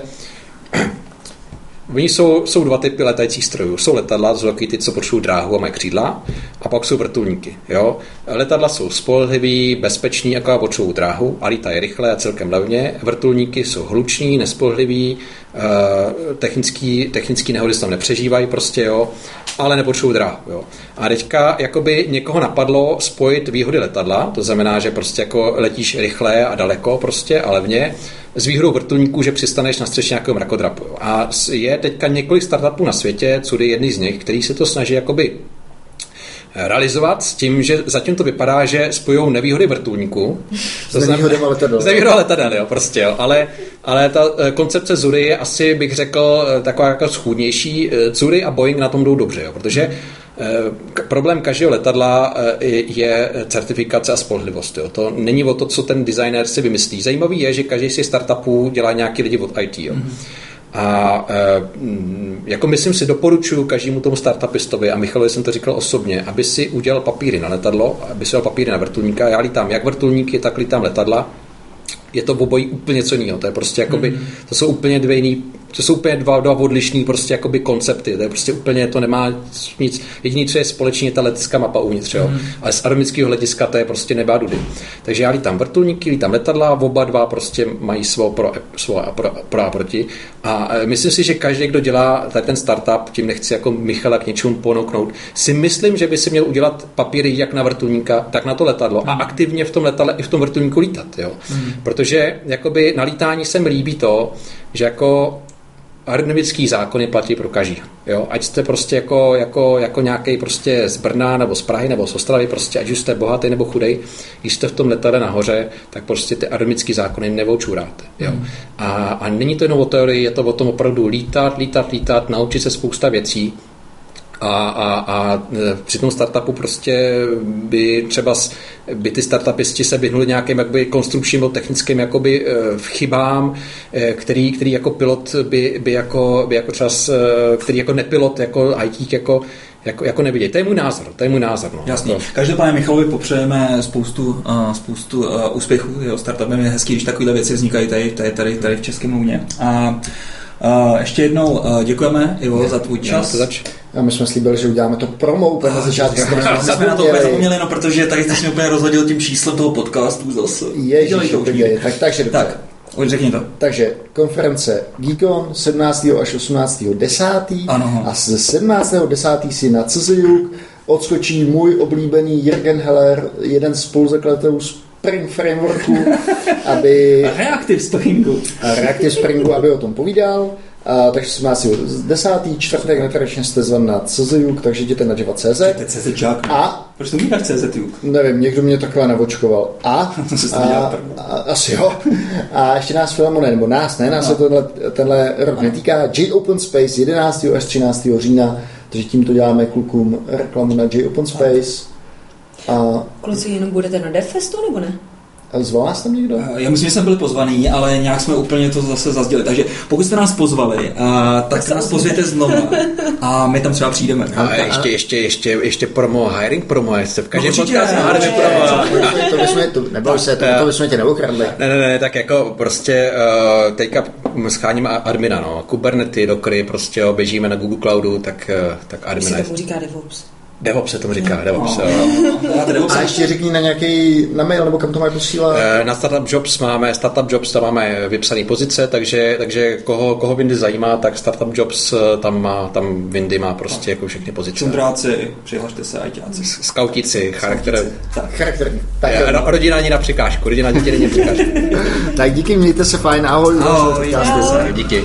Oni jsou, jsou dva typy letajících strojů. Jsou letadla, jsou ty, co potřebují dráhu a mají křídla, a pak jsou vrtulníky. Jo? Letadla jsou spolehlivý, bezpečný, jako potřebují dráhu a lítají rychle a celkem levně. Vrtulníky jsou hluční, nespolehlivý, eh, technický, technický nehody tam nepřežívají prostě, jo, ale nepotřebují dráhu. Jo. A teďka jakoby někoho napadlo spojit výhody letadla, to znamená, že prostě jako letíš rychle a daleko prostě a levně, s výhodou vrtulníků, že přistaneš na střeše nějakého mrakodrapu. A je teďka několik startupů na světě, cudy jedný z nich, který se to snaží jakoby realizovat s tím, že zatím to vypadá, že spojují nevýhody vrtulníků. To s nevýhodou letadel. S nevýhodou letadel, jo, prostě, jo. Ale, ale ta eh, koncepce Zury je asi, bych řekl, eh, taková jako schůdnější. Eh, Zury a Boeing na tom jdou dobře, jo, protože Problém každého letadla je certifikace a spolehlivost. Jo. To není o to, co ten designer si vymyslí. Zajímavý je, že každý z těch startupů dělá nějaký lidi od IT. Jo. Mm-hmm. A e, jako myslím si, doporučuji každému tomu startupistovi, a Michalovi jsem to říkal osobně, aby si udělal papíry na letadlo, aby si udělal papíry na vrtulníka. Já lítám jak vrtulníky, tak lítám letadla. Je to obojí úplně co jiného. To je prostě jakoby, mm. to jsou úplně dvě jiný to jsou úplně dva, dva odlišní prostě jakoby koncepty, to je prostě úplně, to nemá nic, jediný, co je společně, je ta letecká mapa uvnitř, jo. Mm. ale z aerodynamického hlediska to je prostě nebá dudy. Takže já lítám vrtulníky, lítám letadla, oba dva prostě mají svou pro, svou a pro, pro a proti a e, myslím si, že každý, kdo dělá tady ten startup, tím nechci jako Michala k něčemu ponoknout, si myslím, že by si měl udělat papíry jak na vrtulníka, tak na to letadlo mm. a aktivně v tom letadle i v tom vrtulníku lítat, jo. Mm. Protože jakoby na lítání se mi líbí to, že jako aerodynamický zákony platí pro každý. Jo? Ať jste prostě jako, jako, jako nějaký prostě z Brna nebo z Prahy nebo z Ostravy, prostě ať už jste bohatý nebo chudej, když jste v tom letadle nahoře, tak prostě ty aerodynamické zákony nevoučuráte. Jo? Mm. A, a není to jenom o teorii, je to o tom opravdu lítat, lítat, lítat, naučit se spousta věcí, a, a, a e, při tom startupu prostě by třeba by ty startupisti se vyhnuli nějakým jakoby konstrukčním nebo technickým jakoby e, v chybám, e, který, který jako pilot by, by, jako, by jako třeba, který jako nepilot, jako IT jako jako, jako nevidět. To je můj názor, to je můj názor. No. Jasný. Jako... Každopádně Michalovi popřejeme spoustu, uh, spoustu uh, úspěchů. Jeho startupem je hezký, když takovéhle věci vznikají tady, tady, tady, tady v Českém mluvně. A uh, ještě jednou uh, děkujeme, Ivo, za tvůj čas. Zač. A my jsme slíbili, že uděláme to promo úplně na začátku. jsme, jsme na to úplně zapomněli, no, protože tady jsi mě úplně rozhodil tím číslem toho podcastu zase. Ježiš, to tak, takže dobře. Tak. Už řekni to. Takže konference Geekon 17. až 18. 10. Ano. A ze 17. 10. si na CZUK odskočí můj oblíbený Jürgen Heller, jeden z spoluzakladatelů Spring Frameworku, *laughs* aby... Reactive Springu. Reactive Springu, aby o tom povídal. A, takže jsme asi z desátý, čtvrtek netradičně jste zvan na CZUK, takže jděte na CZ. A proč to na CZ Nevím, někdo mě takhle navočkoval. A, *laughs* a, a, asi jo. A ještě nás Filamone, nebo nás, ne, nás no. se tenhle, tenhle rok ano. netýká. J Open Space 11. až 13. října, takže tímto děláme klukům reklamu na J Open Space. A... Kluci, jenom budete na DevFestu, nebo ne? Zval nás tam někdo? Já myslím, že jsme byli pozvaní, ale nějak jsme úplně to zase zazděli. Takže pokud jste nás pozvali, a, tak se nás pozvěte znovu a my tam třeba přijdeme. A ještě, ještě, ještě, ještě promo, hiring promo, jste v každém no, podcastu promo. To bychom, to, nebo se, to, to bychom tě neukradli. Ne, ne, ne, tak jako prostě uh, teďka scháníme admina, no. Kubernetes, Dockery, prostě běžíme na Google Cloudu, tak, uh, tak admina. Jak se tomu říká DevOps? DevOps se tomu říká, DevOps. No, a ještě řekni na nějaký, na mail, nebo kam to mají posílat? Eh, na Startup Jobs máme, Startup Jobs tam máme vypsané pozice, takže, takže koho, koho Windy zajímá, tak Startup Jobs eh, tam má, tam Windy má prostě jako všechny pozice. Čundráci, přihlašte se, ajťáci. Skautici, charakter. Charakter. Tak, ro, rodina ani na překážku, rodina děti není překážku. *laughs* tak díky, mějte se fajn, ahoj. Ahoj, ahoj. Díky.